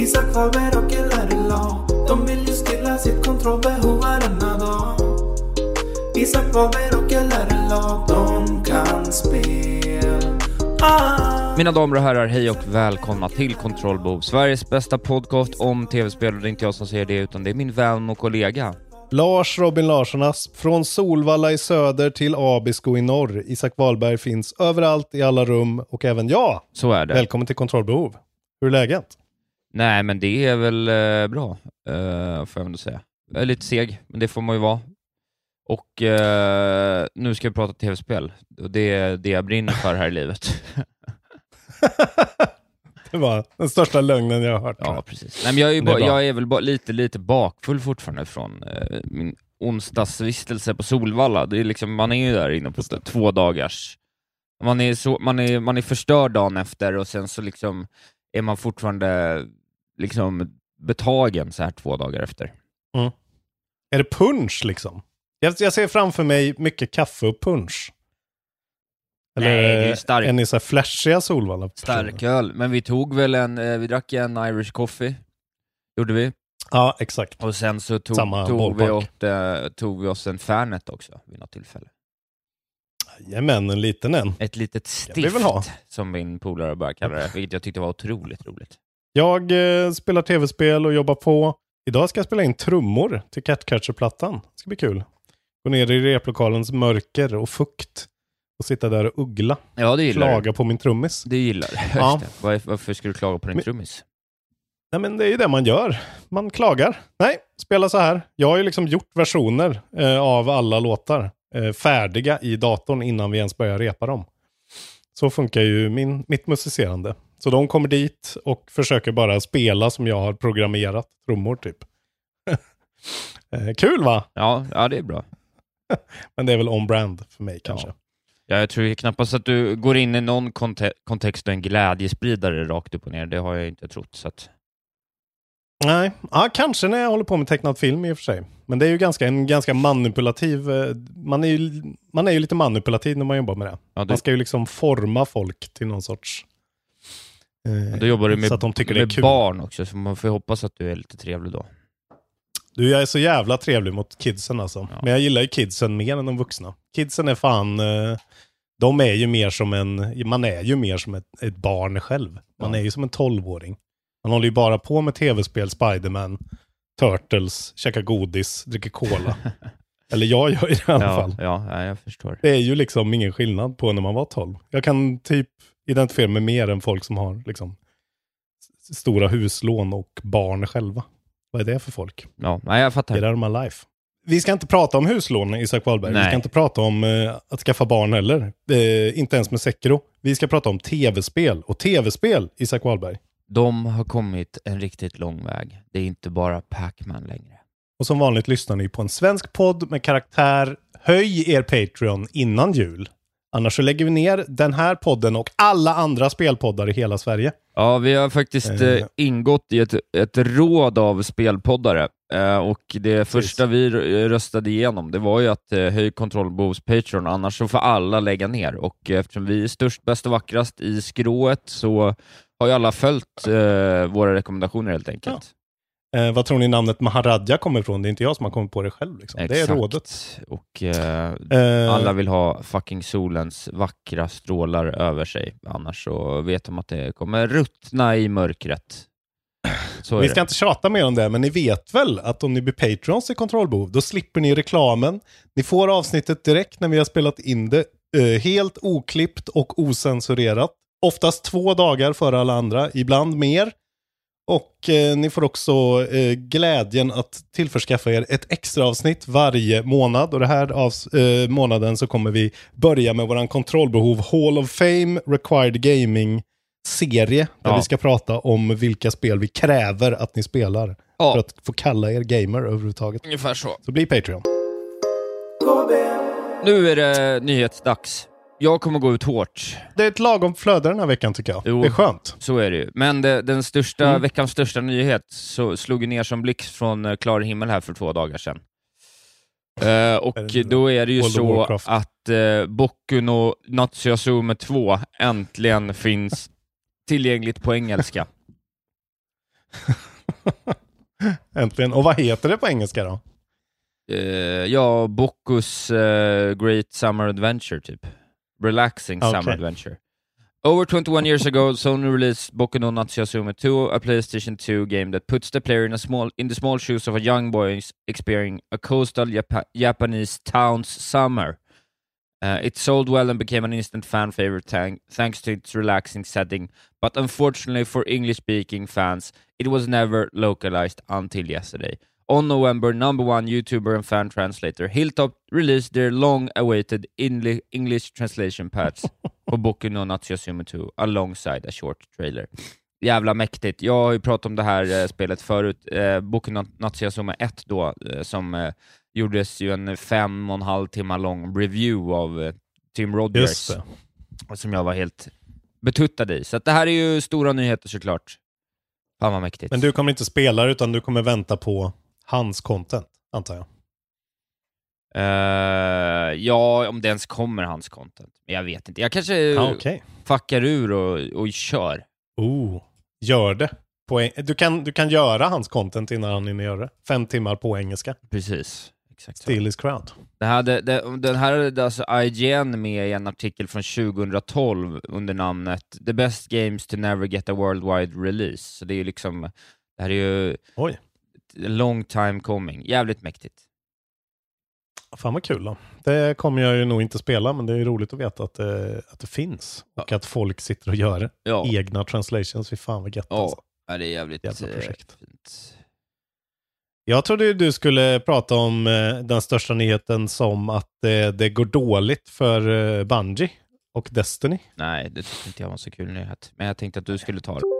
Isak Faber och LRLA De vill ju stilla sitt kontrollbehov varenda dag Isak Faber och LRLA De kan spel ah. Mina damer och herrar, hej och välkomna till Kontrollbehov, Sveriges bästa podcast om tv-spel. Och det är inte jag som säger det, utan det är min vän och kollega. Lars Robin Larsson Asp, från Solvalla i söder till Abisko i norr. Isak Wahlberg finns överallt i alla rum och även jag. Så är det. Välkommen till Kontrollbehov. Hur är läget? Nej, men det är väl eh, bra, eh, får jag ändå säga. Jag är lite seg, men det får man ju vara. Och eh, nu ska vi prata tv-spel. Och det är det jag brinner för här i livet. det var den största lögnen jag har hört. Ja, precis. Nej, men jag, är Det är jag är väl ba- lite, lite bakfull fortfarande från eh, min onsdagsvistelse på Solvalla. Det är liksom, man är ju där inne på två dagars... Man är, så, man, är, man är förstörd dagen efter och sen så liksom är man fortfarande liksom betagen så här två dagar efter. Är det punch liksom? Jag, jag ser framför mig mycket kaffe och punch. Eller Nej, det är stark- är ni så här flashiga Solvalla? Starköl, men vi tog väl en, eh, vi drack en Irish coffee, gjorde vi. Ja, exakt. Och sen så tog, tog, vi, åt, eh, tog vi oss en Fernet också vid något tillfälle. Jajamän, en liten en. Ett litet stift, som min polare började kalla det, vilket jag tyckte var otroligt roligt. Jag eh, spelar tv-spel och jobbar på. Idag ska jag spela in trummor till Catcatcher-plattan. Det ska bli kul. Gå ner i replokalens mörker och fukt och sitta där och uggla. Ja, det gillar Klaga på min trummis. du. Det gillar du. Ja. Varför, varför ska du klaga på din Men- trummis? Nej men det är ju det man gör. Man klagar. Nej, spela så här. Jag har ju liksom gjort versioner eh, av alla låtar eh, färdiga i datorn innan vi ens börjar repa dem. Så funkar ju min, mitt musicerande. Så de kommer dit och försöker bara spela som jag har programmerat trummor typ. eh, kul va? Ja, ja, det är bra. Men det är väl on-brand för mig kanske. Ja, jag tror knappast att du går in i någon konte- kontext och en glädjespridare rakt upp och ner. Det har jag inte trott. Så att... Nej, ja, kanske när jag håller på med tecknad film i och för sig. Men det är ju ganska, en ganska manipulativ, eh, man är, ju, man är ju lite manipulativ när man jobbar med det. Ja, du, Man ska ju liksom forma folk till någon sorts... eh, då jobbar du med, så att de tycker det är kul. barn också, så man får hoppas att du är lite trevlig då. Du, jag är så jävla trevlig mot kidsen alltså. Ja. Men jag gillar ju kidsen mer än de vuxna. Kidsen är fan... eh, De är ju mer som en... Man är ju mer som ett, ett barn själv. Man Ja. är ju som en tolvåring. Man håller ju bara på med tv-spel, Spiderman, Turtles, käkar godis, dricker cola. Eller jag gör i alla Ja, fall. ja, ja, jag förstår. Det är ju liksom ingen skillnad på när man var 12. Jag kan typ identifiera mig mer än folk som har liksom stora huslån och barn själva. Vad är det för folk? Ja, nej, jag fattar. Out of my life. Vi ska inte prata om huslån, Isak Wahlberg. Vi Nej. ska inte prata om eh, att skaffa barn heller. Eh, inte ens med Sekiro. Vi ska prata om tv-spel. Och tv-spel, Isak Wahlberg. De har kommit en riktigt lång väg. Det är inte bara Pac-Man längre. Och som vanligt lyssnar ni på en svensk podd med karaktär. Höj er Patreon innan jul. Annars så lägger vi ner den här podden och alla andra spelpoddar i hela Sverige. Ja, vi har faktiskt Eh. eh, ingått i ett, ett råd av spelpoddare eh, och det första vi r- röstade igenom det var ju att eh, höj kontrollbehovs Patreon, annars så får alla lägga ner. Och eftersom vi är störst, bäst och vackrast i skrået så har ju alla följt eh, våra rekommendationer helt enkelt. Eh, vad tror ni namnet Maharadja kommer ifrån? Det är inte jag som har kommit på det själv. Liksom. Det är rådet. Och eh, Eh, alla vill ha fucking solens vackra strålar över sig, annars så vet de att det kommer ruttna i mörkret. Vi det. ska inte tjata mer om det, men ni vet väl att om ni blir patrons i kontrollbehov, då slipper ni reklamen. Ni får avsnittet direkt när vi har spelat in det, eh, helt oklippt och osensurerat. Oftast två dagar före alla andra, ibland mer. Och eh, ni får också eh, glädjen att tillförskaffa er ett extra avsnitt varje månad. Och det här avs- eh, månaden så kommer vi börja med våran kontrollbehov Hall of Fame Required Gaming serie. Där Ja. vi ska prata om vilka spel vi kräver att ni spelar. Ja. För att få kalla er gamer överhuvudtaget. Ungefär så. Så bli Patreon. Nu är det nyhetsdags. Jag kommer gå ut hårt. Det är ett lagom flöde den här veckan tycker jag. Jo. Det är skönt. Så är det ju. Men det, den största, Mm. veckans största nyhet så slog ju ner som blixt från eh, klar himmel här för två dagar sedan. Eh, och då är det ju World så att uh, Boku no Natsuasume 2 äntligen finns tillgängligt på engelska. Äntligen. Och vad heter det på engelska då? Eh, ja, Bokus eh, Great Summer Adventure, typ. Relaxing Okay. Summer Adventure. Over 21 years ago, Sony released Boku no Natsume 2, a PlayStation 2 game that puts the player in, a small, in the small shoes of a young boy experiencing a coastal Japa- Japanese town's summer. Uh, it sold well and became an instant fan favorite thank- thanks to its relaxing setting, but unfortunately for English-speaking fans, it was never localized until yesterday. On November, number one YouTuber and fan translator Hilltop released their long-awaited English translation patch på Boku no Natsume 2 alongside a short trailer. Jävla mäktigt. Jag har ju pratat om det här eh, spelet förut. Eh, Boku no Natsume 1 då, eh, som eh, gjordes ju en fem och en halv timme lång review av eh, Tim Rogers, som jag var helt betuttad i. Så det här är ju stora nyheter såklart. Fan vad mäktigt. Men du kommer inte spela utan du kommer vänta på hans content, antar jag. Eh, ja, om det ens kommer hans content. Men jag vet inte. Jag kanske Ja, Okej. fuckar ur och, och kör. Oh, gör det. På du, kan, du kan göra hans content innan han hinner göra det. Fem timmar på engelska. Precis. Exakt. Still is crowd. Det hade, det, den här hade alltså IGN med i en artikel från 2012 under namnet “The best games to never get a worldwide release”. Så det är ju liksom, det här är ju Oj, long time coming. Jävligt mäktigt. fan vad kul då. Det kommer jag ju nog inte spela, men det är roligt att veta att det, att det finns. Och att folk sitter och gör. Ja, Egna translations, fy fan vad gött ja. alltså. ja det är jävligt Jävla eh, projekt. fint. Jag trodde du skulle prata om eh, den största nyheten som att eh, det går dåligt för eh, Bungie och Destiny. Nej, det tyckte inte jag var så kul nyhet. Men jag tänkte att du skulle ta det.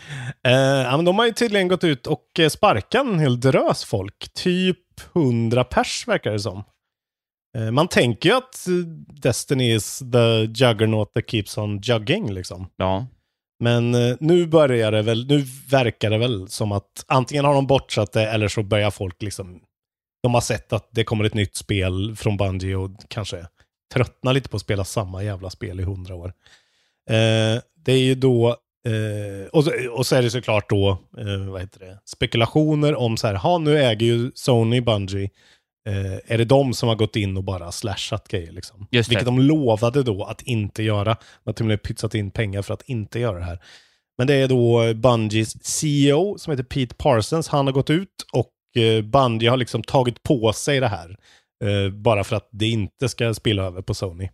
Eh, ja, men de har ju tydligen gått ut och eh, sparkat en hel drös folk. Typ 100 pers verkar det som. Eh, man tänker ju att Destiny is the juggernaut that keeps on jugging liksom. Ja. Men eh, nu börjar det väl, nu verkar det väl som att antingen har de bortsatt det eller så börjar folk liksom, de har sett att det kommer ett nytt spel från Bungie och kanske tröttnar lite på att spela samma jävla spel i hundra år. Eh, det är ju då, eh, och, så, och så är det såklart då, eh, vad heter det, spekulationer om så här, ha nu äger ju Sony Bungie, eh, är det de som har gått in och bara slashat grejer liksom? Vilket de lovade då att inte göra. De har till och med pytsat in pengar för att inte göra det här. Men det är då Bungies CEO som heter Pete Parsons. Han har gått ut och eh, Bungie har liksom tagit på sig det här. eh, bara för att det inte ska spilla över på Sony.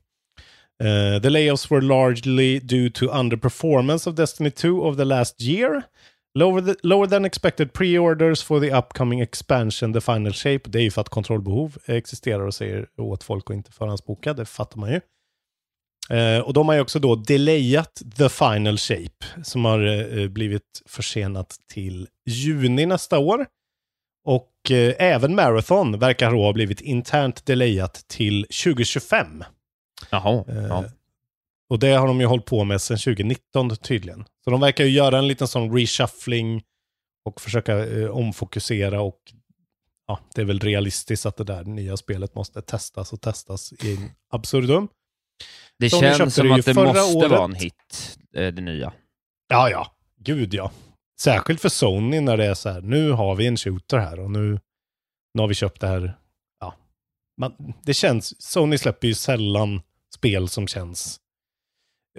Uh, the layoffs were largely due to underperformance of Destiny 2 of the last year. Lower, the, lower than expected pre-orders for the upcoming expansion, the final shape. Det är ju för att kontrollbehov existerar och säger åt folk att inte förhandsboka, det fattar man ju. Uh, och de har ju också då delayat the final shape, som har uh, blivit försenat till juni nästa år. Och även Marathon verkar då ha blivit internt delayat till 2025. Jaha. Eh, Ja. Och det har de ju hållit på med sedan 2019 tydligen. Så de verkar ju göra en liten sån reshuffling och försöka eh, omfokusera och ja, det är väl realistiskt att det där nya spelet måste testas och testas i en absurdum. Det Sony känns som det att det måste året. vara en hit. eh, det nya. Ja, ja. Gud ja. Särskilt för Sony när det är så här, nu har vi en shooter här och nu, nu har vi köpt det här. Ja. Man, det känns, Sony släpper ju sällan spel som känns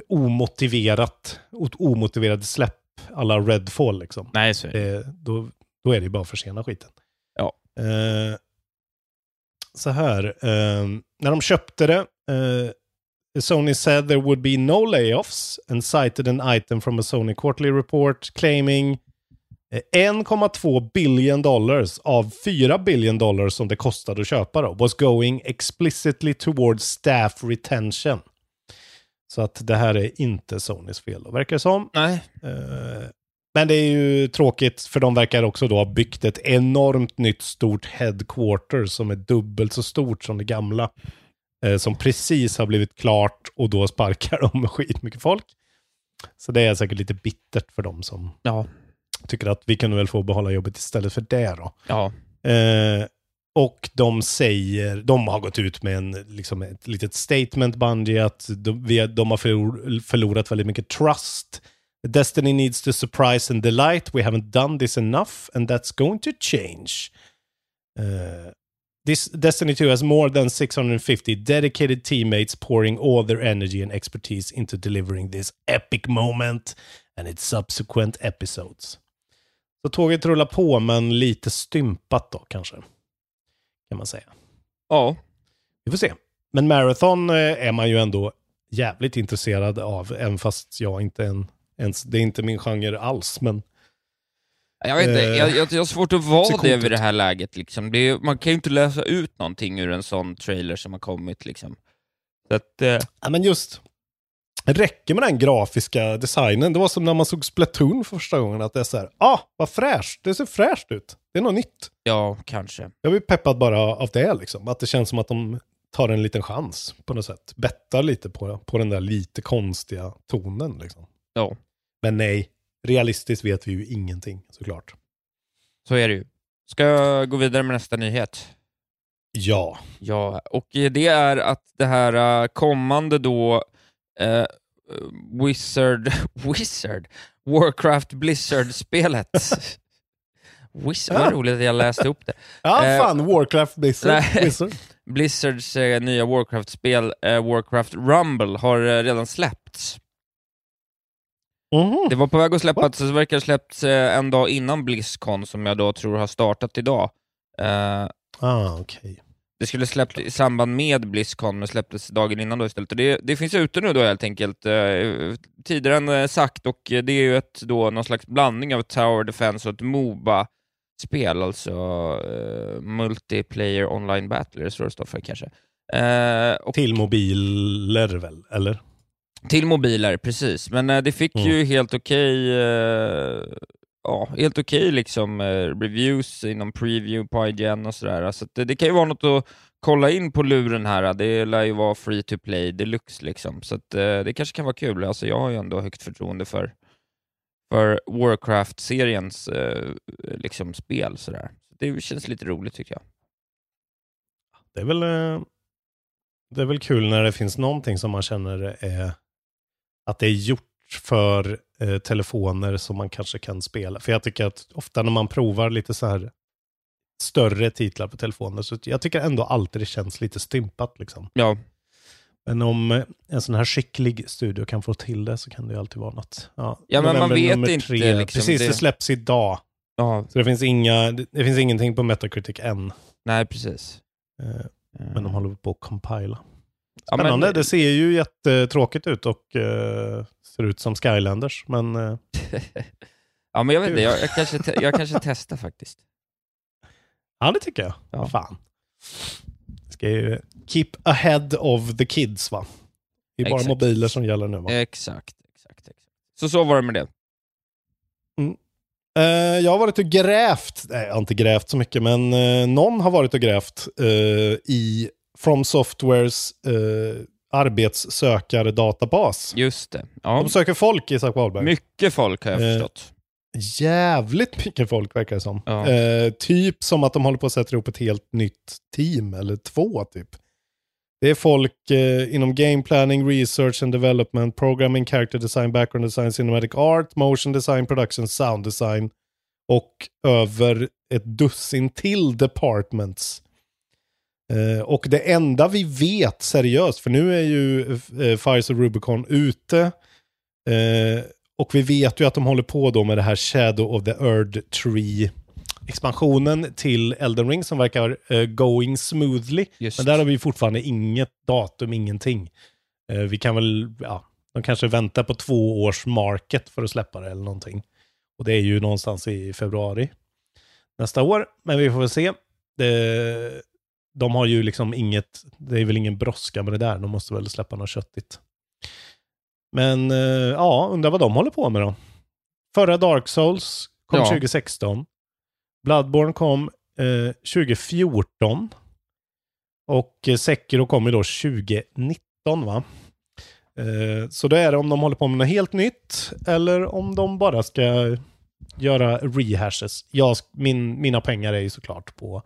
omotiverat, omotiverade släpp alla Redfall liksom. Nej, så det. Det, då, då är det ju bara att försena skiten. Ja. Eh, så här, eh, när de köpte det, eh, Sony said there would be no layoffs and cited an item from a Sony quarterly report claiming eh, 1,2 billion dollars av 4 billion dollars som det kostade att köpa då, was going explicitly towards staff retention. Så att det här är inte Sonys fel då, verkar det som. Nej. Eh, Men det är ju tråkigt för de verkar också då ha byggt ett enormt nytt stort headquarter som är dubbelt så stort som det gamla. eh, Som precis har blivit klart och då sparkar de skitmycket folk. Så det är säkert lite bittert för dem som Ja. Tycker att vi kunde väl få behålla jobbet istället för det då. Ja. Eh, och de säger, de har gått ut med en, liksom ett litet statement, Bungie, att de, vi, de har förlor, förlorat väldigt mycket trust. Destiny needs to surprise and delight. We haven't done this enough and that's going to change. Eh, this Destiny 2 has more than 650 dedicated teammates pouring all their energy and expertise into delivering this epic moment and its subsequent episodes. Så tåget rullar på, men lite stympat då kanske. Kan man säga. Ja. Vi får se. Men Marathon eh, är man ju ändå jävligt intresserad av, även fast jag inte en, ens, det är inte min genre alls, men Jag vet inte, Eh, jag, jag, jag har svårt att vara det vid det här läget liksom. Är, man kan ju inte läsa ut någonting ur en sån trailer som har kommit liksom. Så att, eh, Ja, men just det räcker med den grafiska designen. Det var som när man såg Splatoon för första gången. Att det är så här, ah, vad fräscht. Det ser fräscht ut. Det är något nytt. ja, kanske. Jag blir peppad bara av det liksom. Att det känns som att de tar en liten chans på något sätt. Bettar lite på, på den där lite konstiga tonen liksom. Ja, Men nej, realistiskt vet vi ju ingenting såklart. så är det ju. Ska jag gå vidare med nästa nyhet? Ja, Ja, och det är att det här eh, kommande då eh, Wizard, Wizard, Warcraft Blizzard-spelet. Wizard, vad Ja. roligt att jag läste upp det. ja Eh, fan, Warcraft Blizzard. Blizzards eh, nya Warcraft-spel, eh, Warcraft Rumble, har eh, redan släppts. Mhm. Det var på väg att släppas, det verkar ha släppts eh, en dag innan Blizzcon, som jag då tror har startat idag. Eh, Ah, okej. Det skulle släppts i samband med Blizzcon, men släpptes dagen innan då istället. Och det, det finns ute nu då helt enkelt, eh, tidigare än eh, sagt, och eh, det är ju ett, då, någon slags blandning av Tower Defense och ett Moba-spel, alltså eh, Multiplayer Online Battle, så det står för kanske. Eh, och Till mobiler väl, eller? till mobiler, precis. Men det fick Mm. ju helt okej eh, ja, helt okej liksom, eh, reviews inom preview på IGN och sådär. Så det, det kan ju vara något att kolla in på luren här. Det lär ju vara free to play deluxe liksom. Så att, eh, det kanske kan vara kul. Alltså, jag har ju ändå högt förtroende för, för Warcraft-seriens eh, liksom, spel. Sådär. Det känns lite roligt tycker jag. Det är väl, eh, det är väl kul när det finns någonting som man känner är att det är gjort för eh, telefoner som man kanske kan spela. För jag tycker att ofta när man provar lite så här större titlar på telefoner så jag tycker ändå alltid det känns lite stympat liksom. Ja, Men om eh, en sån här skicklig studio kan få till det så kan det ju alltid vara något. Ja, Ja, men man vet inte, tre. liksom, Precis, det... det- släpps idag. ja Så det finns, inga, det, finns ingenting på Metacritic än. nej precis. Eh, Men de håller på att compila. Ja, men- Spännande. Det ser ju jättetråkigt ut och ser ut som Skylanders. Men eh, ja, men jag vet inte, jag, jag, kanske, te- jag kanske testar faktiskt. ja, det tycker jag. Ja. Fan. Ska ju keep ahead of the kids va? Det är bara Exakt. mobiler som gäller nu va? Exakt, exakt, exakt. Så så var det med det. Eh, jag har varit och grävt, nej jag har inte grävt så mycket, men eh, någon har varit och grävt eh, i From Softwares uh, arbetssökardatabas. Just det. Ja. De söker folk, Isak Wahlberg. Mycket folk har jag Eh, förstått. Jävligt mycket folk verkar det som. Ja. Eh, typ som att de håller på att sätta ihop ett helt nytt team, eller två typ. Det är folk eh, inom game planning, research and development, programming, character design, background design, cinematic art, motion design, production, sound design och över ett dussin till departments. Eh, och det enda vi vet seriöst, för nu är ju eh, Fires of Rubicon ute. Eh, och vi vet ju att de håller på då med det här Shadow of the Earth Tree expansionen till Elden Ring som verkar uh, going smoothly. Just. Men där har vi fortfarande inget datum, ingenting. Uh, vi kan väl, ja, de kanske väntar på två års market för att släppa det eller någonting. Och det är ju någonstans i februari nästa år, men vi får väl se. Det, de har ju liksom inget, det är väl ingen brådska med det där, de måste väl släppa något köttigt. Men uh, ja, undrar vad de håller på med då. Förra Dark Souls kom Ja. 2016. Bloodborne kom eh, 2014. Och eh, Sekiro kom ju då 2019 va? Eh, så då är det om de håller på med något helt nytt eller om de bara ska göra rehashes. Jag, min, mina pengar är ju såklart på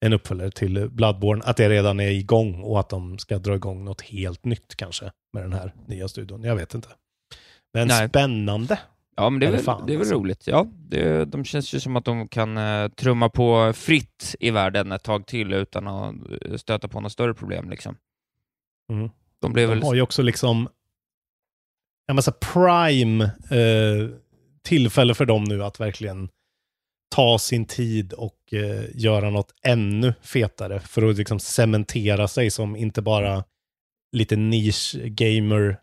en uppföljare till Bloodborne, att det redan är igång och att de ska dra igång något helt nytt kanske med den här nya studion. Jag vet inte. Men Nej. spännande. Ja, men det är, väl, fan, det är väl alltså. roligt. Ja, det, de känns ju som att de kan uh, trumma på fritt i världen ett tag till utan att eh, stöta på några större problem. Liksom. Mm. De blev De väl... har ju också liksom en massa prime eh, tillfälle för dem nu att verkligen ta sin tid och eh, göra något ännu fetare för att liksom cementera sig som inte bara lite niche gamer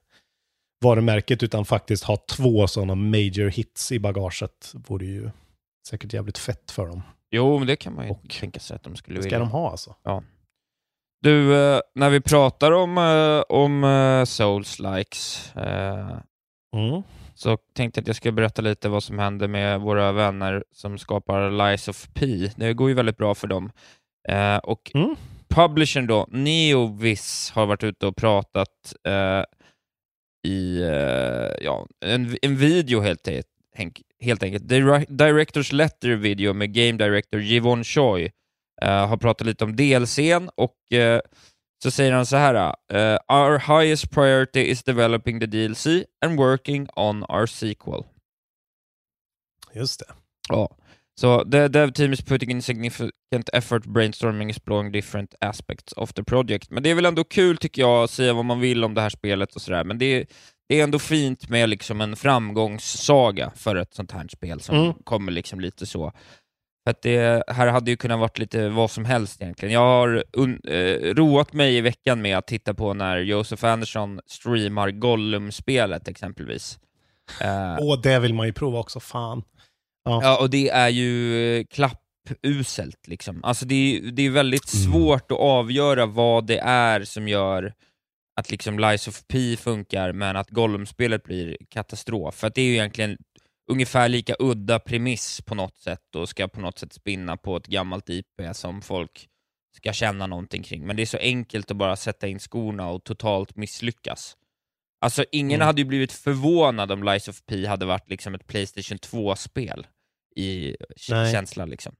varumärket utan faktiskt ha två sådana major hits i bagaget vore ju säkert jävligt fett för dem. Jo, men det kan man ju Och- tänka sig att de skulle Det ska vilja. de ha alltså. Du, eh, när vi pratar om, eh, om eh, Souls-likes Mm. Så tänkte jag att jag ska berätta lite vad som händer med våra vänner som skapar Lies of P. Det går ju väldigt bra för dem. Eh, och Mm. publishern då, Neovis, har varit ute och pratat eh, i eh, ja, en, en video helt, helt enkelt. Dir- Directors Letter video med Game Director Jivon Choi eh, har pratat lite om DLCn och eh, så säger han så här. eh, Our highest priority is developing the DLC and working on our sequel. Just det. Ja. So the dev team is putting in significant effort brainstorming exploring different aspects of the project. Men det är väl ändå kul tycker jag att säga vad man vill om det här spelet och sådär, men det är, det är ändå fint med liksom en framgångssaga för ett sånt här spel som Mm. kommer liksom lite så. För att det här hade ju kunnat varit lite vad som helst egentligen. Jag har eh, roat mig i veckan med att titta på när Josef Andersson streamar Gollum-spelet exempelvis. Eh, Och det vill man ju prova också, fan. Ja, och det är ju klappuselt liksom. Alltså det är, det är väldigt Mm. svårt att avgöra vad det är som gör att liksom Lies of P funkar, men att Gollum-spelet blir katastrof. För att det är ju egentligen ungefär lika udda premiss på något sätt och ska på något sätt spinna på ett gammalt IP som folk ska känna någonting kring. Men det är så enkelt att bara sätta in skorna och totalt misslyckas. Alltså ingen Mm. hade ju blivit förvånad om Lies of P hade varit liksom ett Playstation 2-spel i k- Nej. känsla liksom.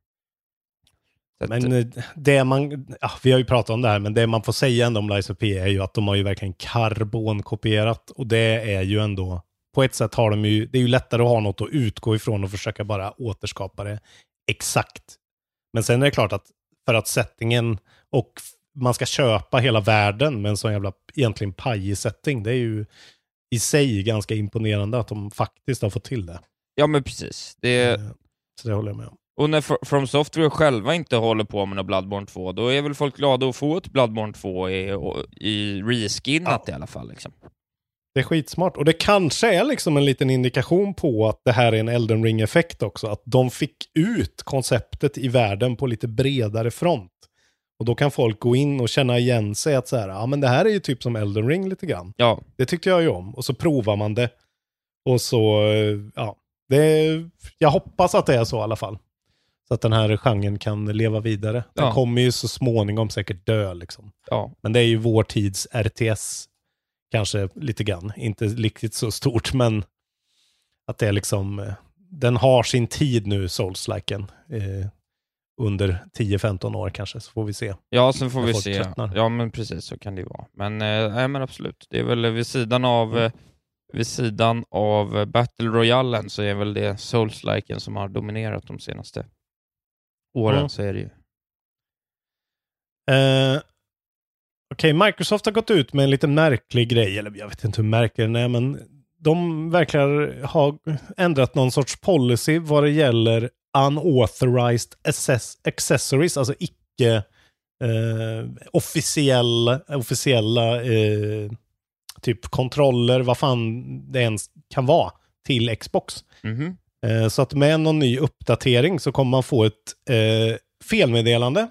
Så Men eh, det man, ja, vi har ju pratat om det här, men det man får säga ändå om Lies of P är ju att de har ju verkligen karbonkopierat och det är ju ändå, på ett sätt har de ju, det är ju lättare att ha något att utgå ifrån och försöka bara återskapa det exakt. Men sen är det klart att för att settingen och man ska köpa hela världen med en sån jävla egentligen pajig setting, det är ju i sig ganska imponerande att de faktiskt har fått till det. ja men precis. Det, Eh, Så det håller jag med om. och när Fr- From Software själva inte håller på med något Bloodborne 2, då är väl folk glada att få ett Bloodborne 2 i, i reskinnat Ja. i alla fall. Liksom. Det är skitsmart. Och det kanske är liksom en liten indikation på att det här är en Elden Ring-effekt också. Att de fick ut konceptet i världen på lite bredare front. Och då kan folk gå in och känna igen sig att så här, ja men det här är ju typ som Elden Ring lite grann. Ja, Det tyckte jag ju om. Och så provar man det. Och så, eh, ja. Det, jag hoppas att det är så i alla fall. Så att den här genren kan leva vidare. Den Ja. kommer ju så småningom säkert dö liksom. ja. Men det är ju vår tids RTS. Kanske lite grann. Inte riktigt så stort, men att det är liksom, eh, den har sin tid nu, Souls-liken. Eh, under 10-15 år kanske, så får vi se. Ja, sen får När vi se. tröttnar. Ja, men precis så kan det ju vara. Men, eh, nej, men absolut, det är väl vid sidan av Mm. eh, vid sidan av eh, Battle Royalen så är väl det Souls-liken som har dominerat de senaste åren, Mm. så är det ju. Eh, Okej, Microsoft har gått ut med en lite märklig grej, eller jag vet inte hur märklig den är, men de verkar ha ändrat någon sorts policy vad det gäller unauthorized access accessories, alltså icke eh, officiella, officiella eh, typ kontroller, vad fan det ens kan vara, till Xbox. Mhm. Eh, Så att med någon ny uppdatering så kommer man få ett eh, felmeddelande.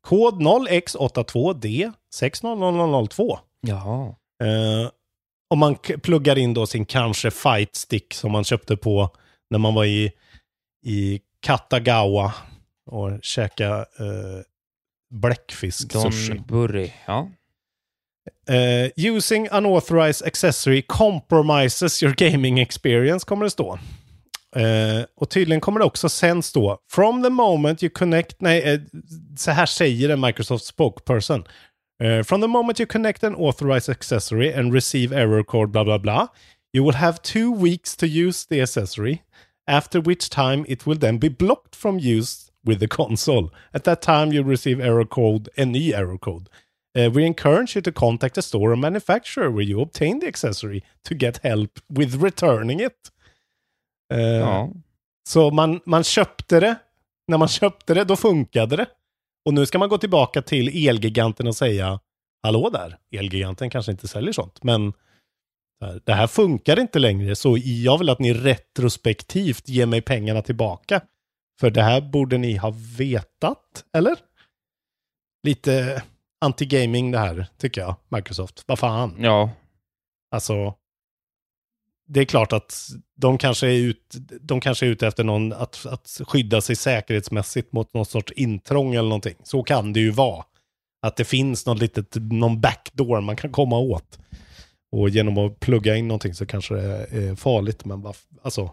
Kod 0x82D 60002. Jaha. Eh, om man pluggar in då sin kanske fight stick som man köpte på när man var i, i Katagawa och käka eh, bläckfisk sushi. Don Burry, ja. Eh, using unauthorized accessory compromises your gaming experience kommer det stå. Eh, och tydligen kommer det också sen stå From the moment you connect, nej, eh, så här säger en Microsoft spokesperson. Eh, from the moment you connect an authorized accessory and receive error code bla bla bla, you will have two weeks to use the accessory, after which time it will then be blocked from use with the console. At that time you receive error code, en ny error code. Uh, we encourage you to contact the store or manufacturer where you obtain the accessory to get help with returning it. Eh, ja. Så man, man köpte det. När man köpte det, då funkade det. Och nu ska man gå tillbaka till Elgiganten och säga Hallå där, Elgiganten kanske inte säljer sånt, men det här funkar inte längre, så jag vill att ni retrospektivt ger mig pengarna tillbaka. För det här borde ni ha vetat, eller? Lite anti-gaming det här, tycker jag, Microsoft. Vad fan? ja. Alltså, det är klart att de kanske är, ut, de kanske är ute efter någon, att, att skydda sig säkerhetsmässigt mot någon sorts intrång eller någonting. Så kan det ju vara. Att det finns någon, litet, någon backdoor man kan komma åt. Och genom att plugga in någonting så kanske det är farligt. Men vad, alltså,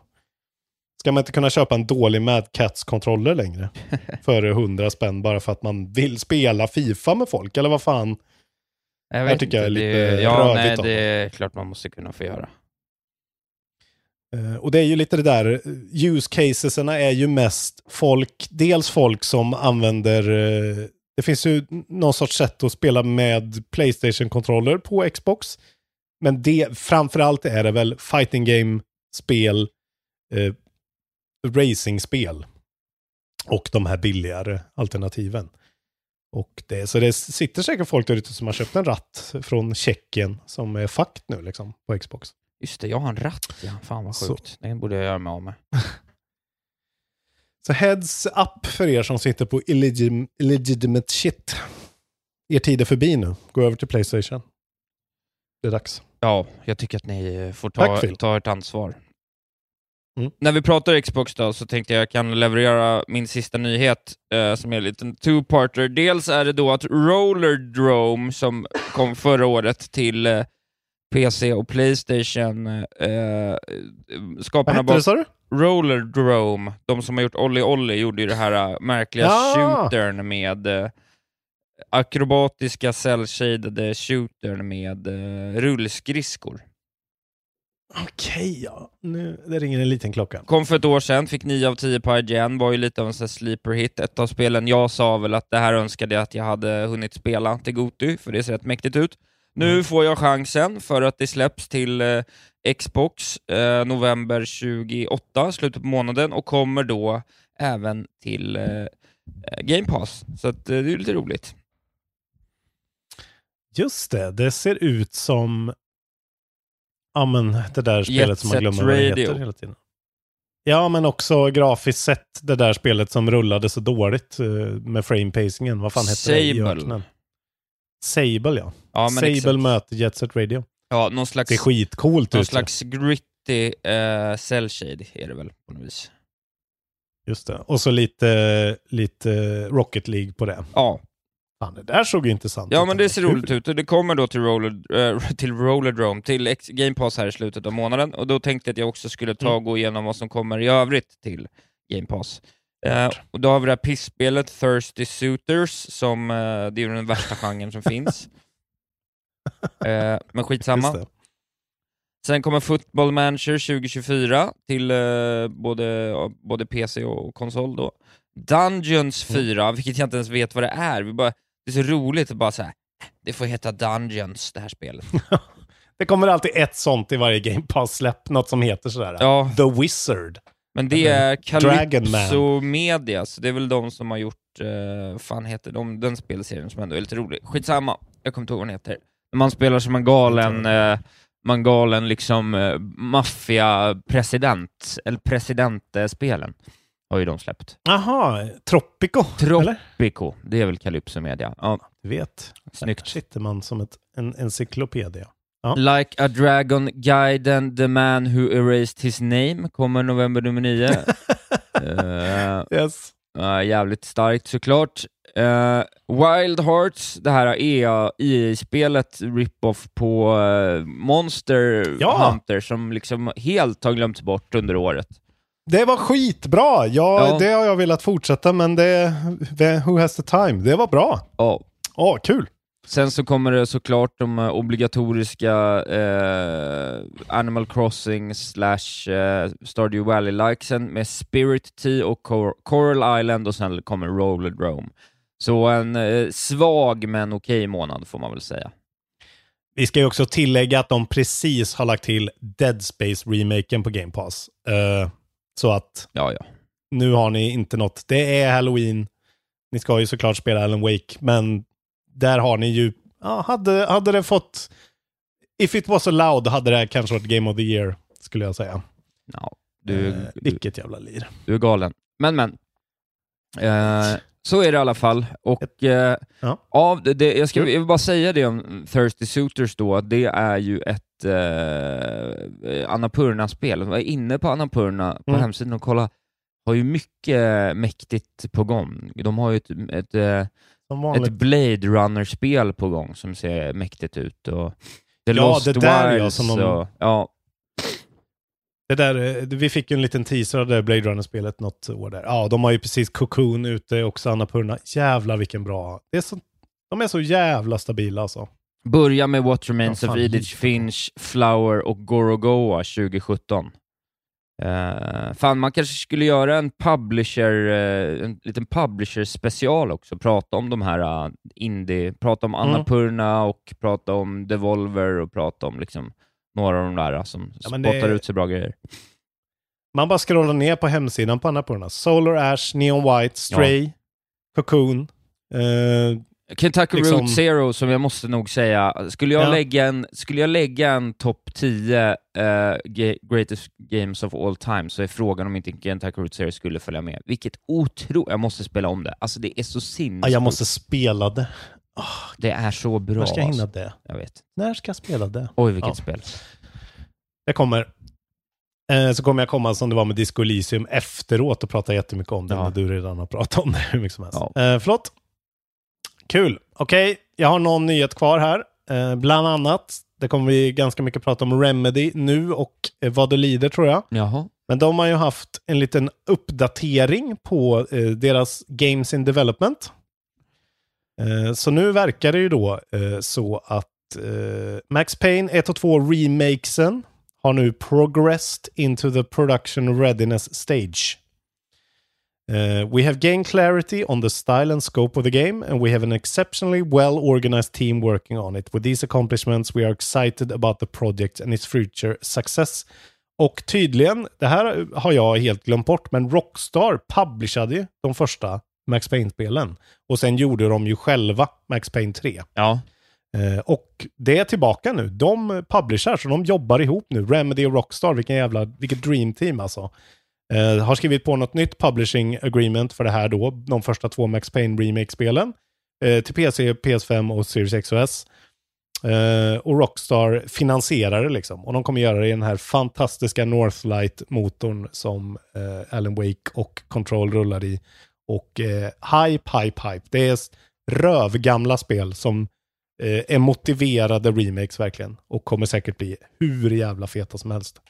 ska man inte kunna köpa en dålig Mad Cats-kontroller längre? för 100 spänn bara för att man vill spela Fifa med folk? Eller vad fan? Jag Här tycker jag är inte, lite det, Ja, nej, av dem. det är klart man måste kunna få göra. Eh, och det är ju lite det där, eh, use casesarna är ju mest folk, dels folk som använder, eh, det finns ju någon sorts sätt att spela med Playstation-kontroller på Xbox. Men det, framförallt är det väl fighting game-spel, eh, racing-spel och de här billigare alternativen. Och det, så det sitter säkert folk där ute som har köpt en ratt från Tjeckien som är fakt nu liksom på Xbox. Just det, jag har en ratt ja. Fan vad Så. sjukt. Den borde jag göra mig av med. Så heads up för er som sitter på illegim- illegitimate shit. Er tid är förbi nu. Gå över till Playstation. Det är dags. Ja, jag tycker att ni får Tack, ta, Phil. ta ert ansvar. Mm. När vi pratar Xbox då, så tänkte jag jag kan leverera min sista nyhet, eh, som är en liten two-parter. Dels är det då att Roller Drome, som kom förra året till eh, PC och Playstation, eh, Vad skaparna hette det bak sa du? Roller Drome, de som har gjort Olli Olli, gjorde ju det här eh, märkliga Ja! shootern med eh, akrobatiska cell-shaded shootern med eh, rullskridskor. Okej, ja. Nu, det ringer en liten klocka. Kom för ett år sedan, fick 9 av 10 på IGN, var ju lite av en sleeper hit. Ett av spelen jag sa väl att det här önskade jag att jag hade hunnit spela till Goty, för det ser rätt mäktigt ut. Nu Mm. får jag chansen för att det släpps till eh, Xbox eh, november 28, slutet på månaden, och kommer då även till eh, eh, Game Pass. Så att, eh, det är lite roligt. Just det, det ser ut som... Ja, men det där spelet Jet som man glömmer vad det Radio. heter hela tiden. Ja, men också grafiskt sett det där spelet som rullade så dåligt eh, med frame-pacingen. Vad fan hette det i Sable. öknen? Sable, ja. Ja, Sable exakt. möter Jet Set Radio. Ja, någon slags, Det är skitcoolt någon ut. slags gritty eh, cell shade är det väl på något vis. Just det. Och så lite, lite Rocket League på det. Ja, Fan, det där såg ju intressant Ja ut. men det ser roligt ut och det kommer då till, roller, eh, till Rollerdrome, till X- Game Pass här i slutet av månaden och då tänkte jag att jag också skulle ta och gå igenom vad som kommer i övrigt till Game Pass. Eh, och då har vi det här pissspelet Thirsty Suitors, som eh, det är den värsta genren som finns. Eh, men skitsamma. Sen kommer Football Manager 2024 till eh, både, både PC och konsol då. Dungeons 4, vilket jag inte ens vet vad det är. Vi bara, det är så roligt att bara säga det får heta Dungeons, det här spelet. Det kommer alltid ett sånt i varje Game Pass-släpp, något som heter sådär. Ja. The Wizard. Men det Eller är Calypso Media, så det är väl de som har gjort, eh, fan heter de, den spelserien som ändå är lite rolig. Skitsamma, jag kommer inte ihåg vad den heter. Man spelar som en galen, eh, man galen liksom eh, maffiapresident, eller presidentspelen har ju de släppt. Jaha, Tropico? eller? Tropico, det är väl Calypso Media. Ja, Du vet. snyggt. Sitter man som ett, en encyklopedia. Ja. Like a Dragon Gaiden, The Man Who Erased His Name, kommer november nummer 9. Eh, Yes. Ja, jävligt starkt såklart. Eh, Wild Hearts, det här EA, EA-spelet, rip-off på eh, Monster Ja. Hunter, som liksom helt har glömts bort under året. Det var skitbra! Ja, Ja. det har jag velat fortsätta, men det, det... Who has the time? Det var bra. Ja. Åh, kul! Sen så kommer det såklart de eh, obligatoriska eh, Animal Crossing slash eh, Stardew Valley-likesen med Spirit Tea och Cor- Coral Island och sen kommer Rollerdrome. Så en eh, svag men okej månad får man väl säga. Vi ska ju också tillägga att de precis har lagt till Dead Space-remaken på Game Pass. Eh, så att Ja, ja. nu har ni inte något. Det är Halloween. Ni ska ju såklart spela Alan Wake, men där har ni ju... Ja, hade, hade det fått... If it was allowed hade det kanske varit Game of the Year, skulle jag säga. ja du, Eh, vilket jävla lir. du är galen. Men, men. Eh, så är det i alla fall. Och eh, Ja. av det, jag, ska, jag vill bara säga det om Thirsty Suitors då, det är ju ett eh, Annapurna-spel. Jag var inne på Annapurna på Mm. hemsidan och kolla, har ju mycket mäktigt på gång. De har ju ett, ett, eh, Som ett. Blade Runner-spel på gång som ser mäktigt ut. Och The Ja, Lost det där, ja, Wilds som de- och, ja, Det där, eh, vi fick ju en liten teaser av det Blade Runner-spelet något år där. Ja, de har ju precis Cocoon ute också, Annapurna. Jävlar vilken bra. Det är så, de är så jävla stabila alltså. Börja med What Remains Ja, of Edith. Finch, Flower och Gorogoa 2017. Uh, fan, man kanske skulle göra en publisher, eh, en liten publisher special också, prata om de här uh, indie, prata om Mm. Annapurna och prata om Devolver och prata om liksom några av de där uh, som Ja, spottar det- ut sig bra grejer. Man bara scrollar ner på hemsidan på Annapurna. Solar Ash, Neon White, Stray, Cocoon. Eh, Kentucky liksom- Route Zero, som jag måste nog säga, skulle jag Ja. lägga en, skulle jag lägga en topp 10 eh, ge- greatest games of all time så är frågan om inte Kentucky Route Zero skulle följa med. Vilket otro... Jag måste spela om det. Alltså det är så ja, sinnessjukt. jag måste spela det. Det är så bra. När ska jag hinna alltså. det? Jag vet. När ska jag spela det? Oj, vilket Ja. spel. Det kommer. Eh, så kommer jag komma som det var med Disco Elysium efteråt och prata jättemycket om det Ja. när du redan har pratat om det hur mycket som helst. Ja. Eh, förlåt. Kul. Okej, jag har någon nyhet kvar här. Eh, bland annat, det kommer vi ganska mycket prata om Remedy nu och eh, vad det lider tror jag. Jaha. Men de har ju haft en liten uppdatering på eh, deras Games in Development. Eh, så nu verkar det ju då eh, så att eh, Max Payne 1 och 2 remakesen har nu progressed into the production readiness stage. Uh, we have gained clarity on the style and scope of the game, and we have an exceptionally well organized team working on it. With these accomplishments, we are excited about the project and its future success. Och tydligen, det här har jag helt glömt bort, men Rockstar publicerade ju de första Max Payne-spelen. Och sen gjorde de ju själva Max Payne 3. Ja. Eh, och det är tillbaka nu. De publicerar, så de jobbar ihop nu. Remedy och Rockstar, vilken jävla, vilket dream team alltså. Eh, har skrivit på något nytt publishing agreement för det här då, de första två Max Payne Remake-spelen. Eh, till PC, PS5 och Series X och S. Eh, och Rockstar finansierar det liksom. Och de kommer göra det i den här fantastiska Northlight-motorn som eh, Alan Wake och Control rullar i. Och eh, hype, hype, hype. Det är rövgamla spel som eh, är motiverade remakes verkligen. Och kommer säkert bli hur jävla feta som helst.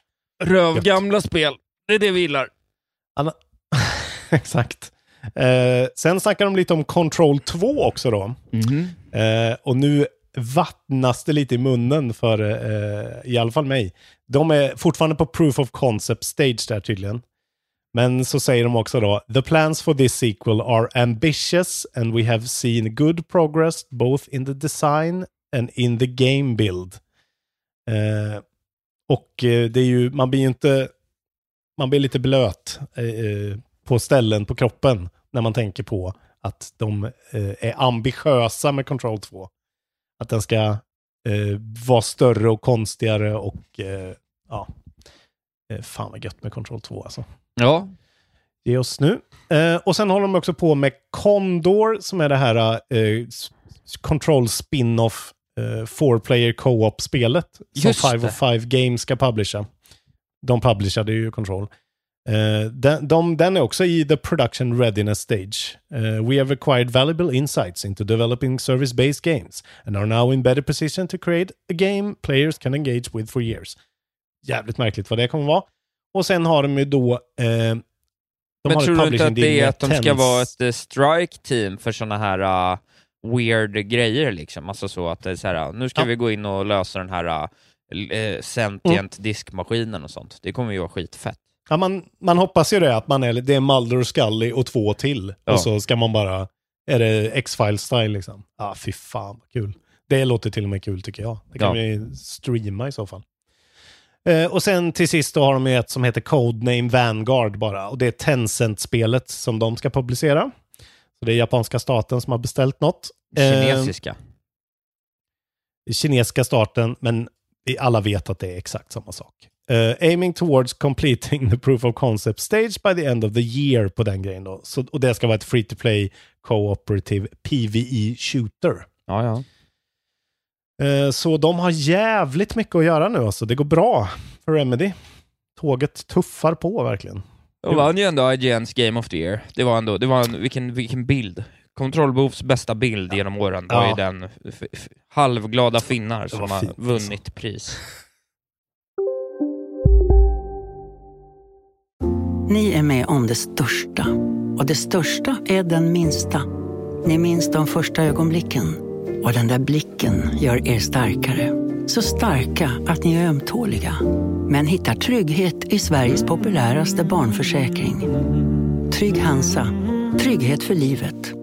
Rövgamla spel. Det är det vi gillar. Anna... Exakt. Eh, sen snackar de lite om Control 2 också då. Eh, och nu vattnas det lite i munnen för eh, i alla fall mig. De är fortfarande på proof of concept stage där tydligen. Men så säger de också då, the plans for this sequel are ambitious and we have seen good progress both in the design and in the game build. Eh, och eh, det är ju, man blir ju inte, man blir lite blöt eh, eh, på ställen på kroppen när man tänker på att de eh, är ambitiösa med Control 2. Att den ska eh, vara större och konstigare och eh, ja, eh, fan vad gött med Control 2 alltså. Ja, Ge oss nu. Och sen håller de också på med Condor som är det här Control spin-off four player co-op-spelet som Just Five det. of Five Games ska publisha. De publishade ju Control. Eh, den, de, den är också i the production readiness stage. Eh, we have acquired valuable insights into developing service-based games and are now in better position to create a game players can engage with for years. Jävligt märkligt vad det kommer vara. Och sen har de ju då... Eh, de men tror du inte att det är att de ska vara ett strike-team för såna här uh, weird grejer liksom? Alltså så att det är så här, uh, nu ska Ja. vi gå in och lösa den här uh, eh, sentient diskmaskinen och sånt. Det kommer ju vara skitfett. Ja, man, man hoppas ju det, att man är, det är Mulder och Scully och två till. Ja. Och så ska man bara, är det X-Files-style liksom? Ja, ah, fy fan vad kul. Det låter till och med kul tycker jag. Det kan Ja. vi streama i så fall. Eh, och sen till sist då har de ju ett som heter Codename Vanguard bara. Och det är Tencent-spelet som de ska publicera. Så det är japanska staten som har beställt något. Eh, Kinesiska. kinesiska starten, men alla vet att det är exakt samma sak. Eh, aiming towards completing the proof of concept stage by the end of the year på den grejen då. Så, och det ska vara ett free to play cooperative PVE shooter. Ja, ja. Eh, så de har jävligt mycket att göra nu alltså. Det går bra för Remedy. Tåget tuffar på verkligen. Och vann ju ändå IGNs Game of the Year. Det var ändå, det var en, vilken, vilken bild. Control Boofs bästa bild genom åren var Ja. ju den halvglada finnar som har fint, alltså. vunnit pris. Ni är med om det största. Och det största är den minsta. Ni minns de första ögonblicken. Och den där blicken gör er starkare. Så starka att ni är ömtåliga. Men hittar trygghet i Sveriges populäraste barnförsäkring. Trygg Hansa. Trygghet för livet.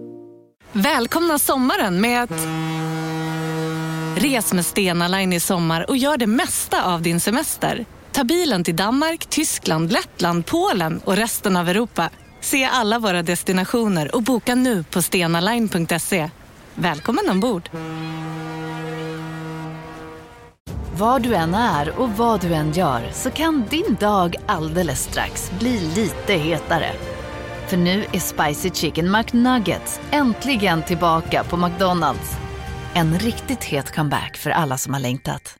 Välkomna sommaren med att... Res med Stena Line i sommar och gör det mesta av din semester. Ta bilen till Danmark, Tyskland, Lettland, Polen och resten av Europa. Se alla våra destinationer och boka nu på stenaline.se. Välkommen ombord! Var du än är och vad du än gör så kan din dag alldeles strax bli lite hetare. För nu är Spicy Chicken McNuggets äntligen tillbaka på McDonalds. En riktigt het comeback för alla som har längtat.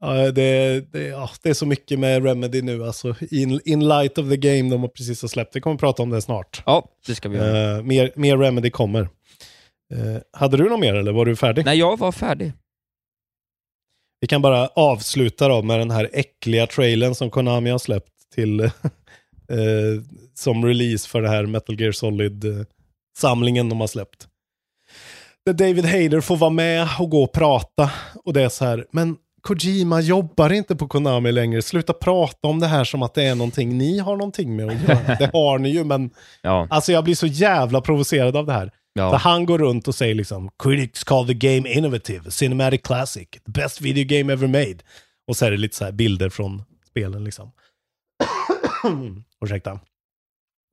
Ja, det, det, ja, det är så mycket med Remedy nu alltså. In, in light of the game de har precis har släppt. Vi kommer prata om det snart. Ja, det ska vi göra. Eh, mer, mer Remedy kommer. Eh, hade du något mer eller var du färdig? Nej, jag var färdig. Vi kan bara avsluta då med den här äckliga trailern som Konami har släppt till eh, som release för det här Metal Gear Solid-samlingen de har släppt. Där David Hayter får vara med och gå och prata. Och det är så här, men Kojima jobbar inte på Konami längre. Sluta prata om det här som att det är någonting ni har någonting med att göra. Det har ni ju, men Ja. alltså jag blir så jävla provocerad av det här. För ja. han går runt och säger liksom Critics call the game innovative, cinematic classic, the best video game ever made. Och så är det lite så här bilder från spelen liksom. Ursäkta.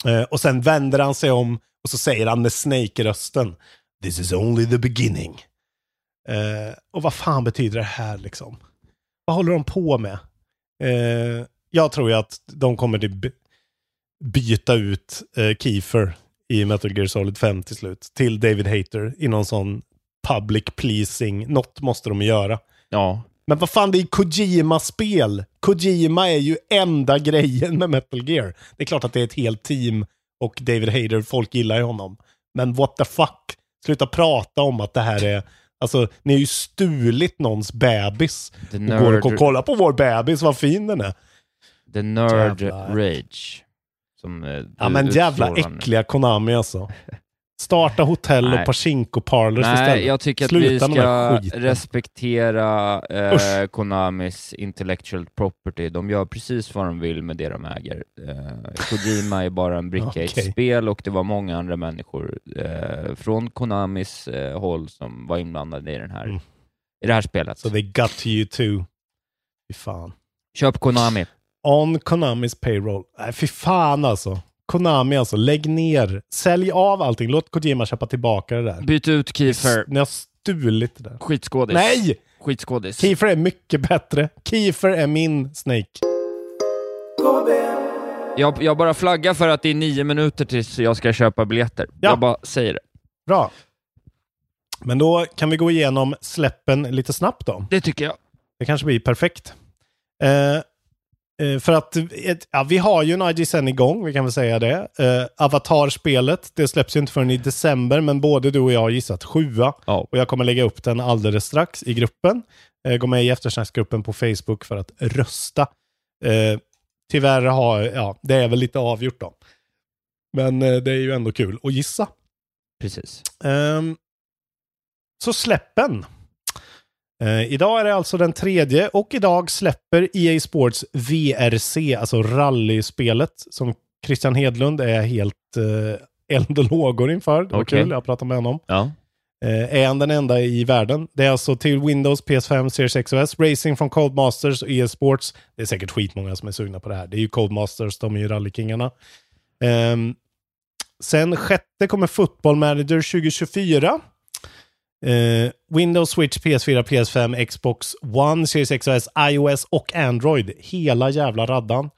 Eh, och sen vänder han sig om och så säger han med Snake-rösten This is only the beginning. Eh, och vad fan betyder det här liksom? Vad håller de på med? Eh, jag tror ju att de kommer typ att byta ut eh, Kiefer i Metal Gear Solid 5 till slut till David Hayter i någon sån public pleasing. Något måste de göra. ja. Men vad fan, det är Kojima-spel. Kojima är ju enda grejen med Metal Gear. Det är klart att det är ett helt team och David Hayter, folk gillar ju honom. Men what the fuck? Sluta prata om att det här är... Alltså, ni har ju stulit någons bebis. The Och går och nerd. kolla på vår bebis, vad fin den är. The Nerd Jävlar. Rage. Som, eh, Ja du men jävla utstrålar nu. äckliga Konami alltså. Starta hotell Nej. och pachinko parlors Nej, istället. jag tycker att Sluta vi ska respektera eh. Konamis intellectual property. De gör precis vad de vill med det de äger. Eh, Kojima är bara en bricka i Okej. ett spel och det var många andra människor eh, från Konamis eh, håll som var inblandade i, den här, Mm. i det här spelet. Så they got to you too. Fy fan. Köp Konami. On Konamis payroll. Nej, fy fan alltså. Konami alltså, lägg ner. Sälj av allting. Låt Kojima köpa tillbaka det där. Byt ut Kiefer. Ni har stulit det där. Skitskådis. Nej! Skitskådis. Kiefer är mycket bättre. Kiefer är min Snake. Jag, jag bara flaggar för att det är nio minuter tills jag ska köpa biljetter. Ja. Jag bara säger det. Bra. Men då kan vi gå igenom släppen lite snabbt då. Det tycker jag. Det kanske blir perfekt. Eh, för att ja, vi har ju en IGSN igång, vi kan väl säga det. Eh, Avatar-spelet, det släpps ju inte förrän i december, men både du och jag har gissat sjua. Ja. Och jag kommer lägga upp den alldeles strax i gruppen. Eh, gå med i eftersnacksgruppen på Facebook för att rösta. Eh, tyvärr har, ja, det är väl lite avgjort då. Men eh, det är ju ändå kul att gissa. Precis. Ehm, så släppen. Eh, idag är det alltså den tredje och idag släpper EA Sports VRC, alltså rallyspelet som Christian Hedlund är helt eh, eld och lågor inför. Det var Okej. kul, jag pratade med honom. Ja. Eh, är han den enda i världen. Det är alltså till Windows, PS5, Series X och S, Racing från Codemasters och EA Sports. Det är säkert skitmånga som är sugna på det här. Det är ju Codemasters, de är ju rallykingarna. Ehm, sen sjätte kommer Football Manager 2024. Eh, Windows, Switch, PS4, PS5, Xbox One, Series X och S, iOS och Android. Hela jävla raddan.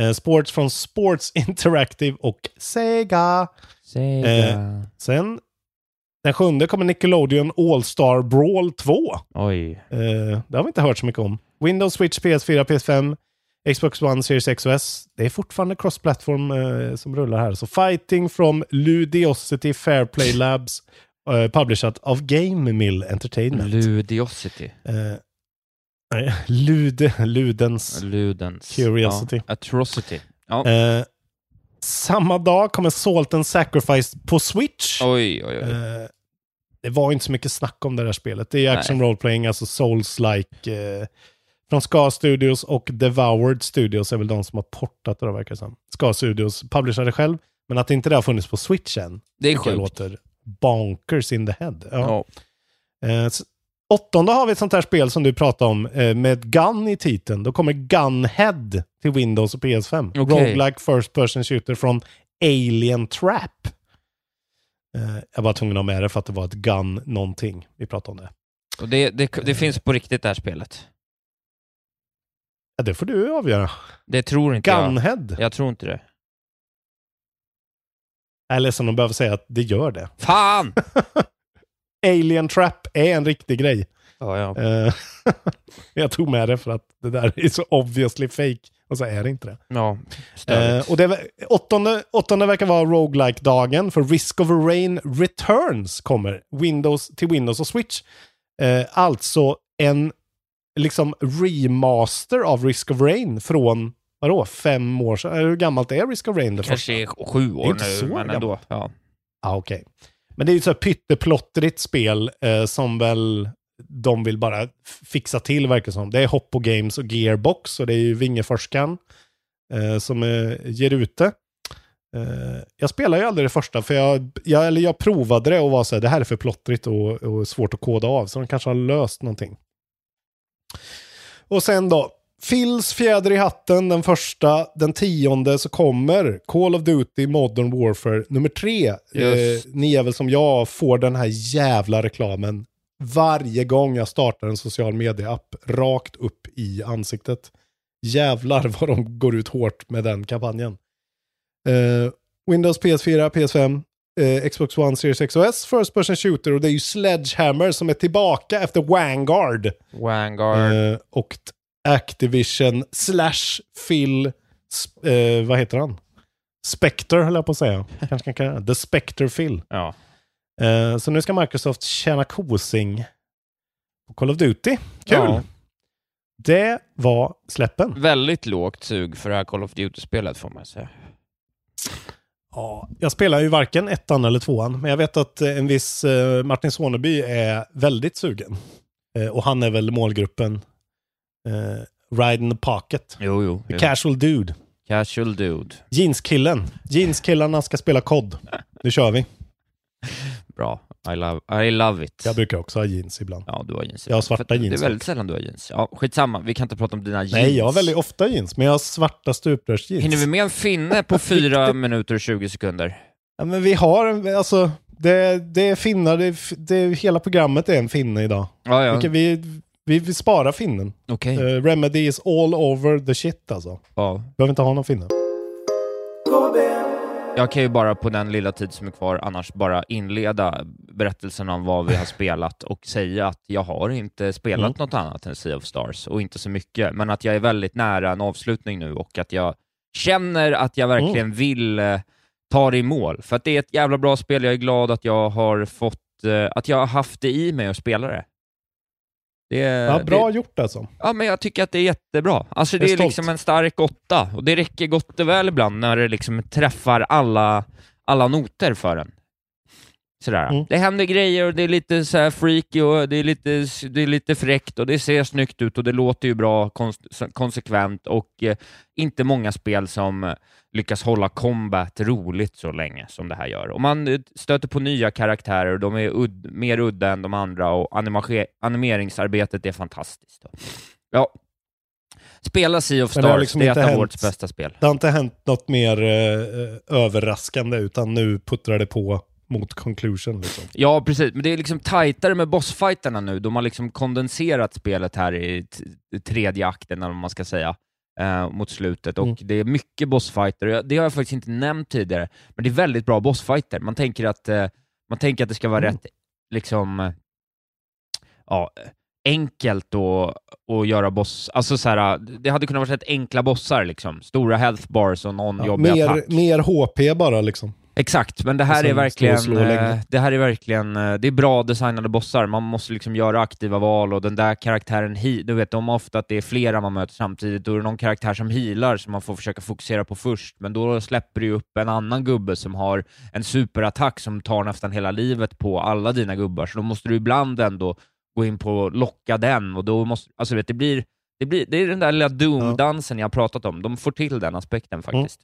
Eh, sports från Sports Interactive och Sega. Sega. Eh, Sen den sjunde kommer Nickelodeon All-Star Brawl 2. Oj. Eh, det har vi inte hört så mycket om. Windows, Switch, PS4, PS5, Xbox One, Series X och S. Det är fortfarande cross-platform eh, som rullar här. Så Fighting from Ludiosity Fairplay Labs, eh, publishat av Game Mill Entertainment. Ludiosity. Eh, nej, Lud, Ludens. Ludens. Curiosity. Ja. Atrocity. Ja. Eh, samma dag kommer Salt and Sacrifice på Switch. Oj, oj, oj. Eh, det var inte så mycket snack om det där spelet. Det är action Nej. role playing, alltså Souls-like. Eh, från Ska Studios och Devoured Studios är väl de som har portat det då, verkar det som. Ska Studios publicerar det själv, men att inte det har funnits på Switch än. Det är sjukt. låter bonkers in the head. Ja. Ja. Eh, åttonde har vi ett sånt här spel som du pratade om eh, med Gun i titeln. Då kommer Gunhead till Windows och PS5. Okej. Roguelike First Person Shooter från Alien Trap. Eh, jag var tvungen att ha med det för att det var ett Gun någonting. Vi pratade om det. Och det, det, det finns på riktigt det här spelet. Ja, det får du avgöra. Det tror inte jag. Gunhead. Jag tror inte det. Jag är ledsen att behöva säga att det gör det. Fan! Alien Trap är en riktig grej. Ja, ja. Eh, jag tog med det för att det där är så obviously fake. Och så är det inte det. ja. Eh, och det, åttonde, åttonde verkar vara roguelike dagen för Risk of Rain Returns kommer Windows, till Windows och Switch. Eh, alltså en liksom remaster av Risk of Rain från, vadå, fem år sedan? Hur gammalt är Risk of Rain? Det Kanske är första? sju år inte nu, så men gammalt. ändå. Ja. Ah, okej. Men det är ju så här pytteplottrigt spel eh, som väl de vill bara fixa till verkar som. Det är Hoppo Games och Gearbox och det är ju Vingeforskan eh, som eh, ger ut det. Eh, jag spelar ju aldrig det första för jag, jag, eller jag provade det och var så här, det här är för plottrigt och, och svårt att koda av. Så de kanske har löst någonting. Och sen då, Phils fjäder i hatten, den första, den tionde så kommer Call of Duty Modern Warfare nummer tre. Eh, ni är väl som jag, får den här jävla reklamen varje gång jag startar en social media-app rakt upp i ansiktet. Jävlar vad de går ut hårt med den kampanjen. Eh, Windows, PS4, PS5, eh, Xbox One, Series X och S, First Person Shooter och det är ju Sledgehammer som är tillbaka efter Vanguard. Vanguard. Eh, och Activision slash Phil, eh, vad heter han? Spectre höll jag på att säga. Kanske kan kalla det. The Spectre Phil. Ja. Eh, så nu ska Microsoft tjäna kosing på Call of Duty. Kul! Ja. Det var släppen. Väldigt lågt sug för det här Call of Duty-spelet får man säga. Ja, jag spelar ju varken ettan eller tvåan, men jag vet att eh, en viss eh, Martin Soneby är väldigt sugen. Eh, och han är väl målgruppen eh, Ride in the Pocket. Jo, jo. The jo. Casual Dude. Casual dude. Jeanskillen. Jeanskillarna ska spela kod. Nu kör vi. Bra. I love, I love it. Jag brukar också ha jeans ibland. Ja, du har jeans. Jag har svarta För jeans Det är väldigt sällan du har jeans. Ja, skitsamma, vi kan inte prata om dina jeans. Nej, jag har väldigt ofta jeans, men jag har svarta stuprörsjeans. Hinner vi med en finne på 4 minuter och 20 sekunder? Ja, men vi har, en- alltså, det, det är finnar, det, det, hela programmet är en finne idag. Ja, ja. Vi, vi, vi sparar finnen. Okej. Eh, Remedy is all over the shit alltså. Ja. Behöver inte ha någon finne. Jag kan ju bara på den lilla tid som är kvar annars bara inleda berättelsen om vad vi har spelat och säga att jag har inte spelat Mm. något annat än Sea of Stars och inte så mycket, men att jag är väldigt nära en avslutning nu och att jag känner att jag verkligen Mm. vill eh, ta det i mål. För att det är ett jävla bra spel, jag är glad att jag har fått, eh, att jag har haft det i mig att spela det. Det Ja, bra det, gjort alltså. Ja, men jag tycker att det är jättebra. Alltså det är stolt. liksom en stark åtta och det räcker gott och väl ibland när det liksom träffar alla, alla noter för en. Sådär. Mm. Det händer grejer och det är lite så här freaky och det är lite, det är lite fräckt och det ser snyggt ut och det låter ju bra kons- konsekvent och eh, inte många spel som eh, lyckas hålla combat roligt så länge som det här gör. Och man eh, stöter på nya karaktärer och de är udd, mer udda än de andra och animeringsarbetet är fantastiskt. Ja. Spela Sea of Men det Stars, liksom det är ett av hänt- årets bästa spel. Det har inte hänt något mer eh, överraskande, utan nu puttrar det på mot conclusion. Liksom. Ja, precis. Men det är liksom tajtare med bossfighterna nu. De har liksom kondenserat spelet här i tredje akten, eller vad man ska säga, eh, mot slutet. Och Mm. det är mycket bossfighter. Det har jag faktiskt inte nämnt tidigare, men det är väldigt bra bossfighter. Man tänker att, eh, man tänker att det ska vara Mm. rätt, liksom, ja, enkelt att, att göra boss... Alltså så här, det hade kunnat vara rätt enkla bossar, liksom. Stora health bars och någon Ja, jobbig mer, attack. mer HP bara liksom. Exakt, men det här Och är verkligen, eh, det här är verkligen, eh, det är bra designade bossar. Man måste liksom göra aktiva val och den där karaktären, du vet, de har ofta att det är flera man möter samtidigt. Då är det någon karaktär som healar som man får försöka fokusera på först, men då släpper du upp en annan gubbe som har en superattack som tar nästan hela livet på alla dina gubbar, så då måste du ibland ändå gå in på och locka den och då måste, alltså vet, det blir, det blir, det är den där lilla Doom-dansen jag har pratat om. De får till den aspekten faktiskt.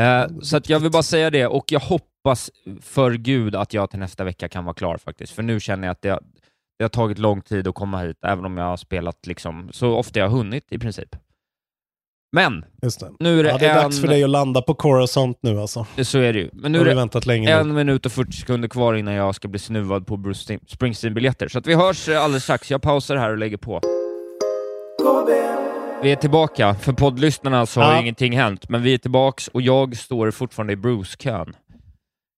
Eh, så jag vill bara säga det, och jag hoppas för gud att jag till nästa vecka kan vara klar faktiskt, för nu känner jag att det, det har tagit lång tid att komma hit, även om jag har spelat liksom så ofta jag har hunnit i princip. Men, nu är det, Ja, det är en... dags för dig att landa på Coruscant nu alltså. Så är det ju. Men Nu har är det väntat länge en nu. minut och 40 sekunder kvar innan jag ska bli snuvad på Bruce Springsteen-biljetter. Så att vi hörs eh, alldeles strax. Jag pausar här och lägger på. Vi är tillbaka. För poddlyssnarna så har Ja. ingenting hänt, men vi är tillbaks och jag står fortfarande i Bruce-kön.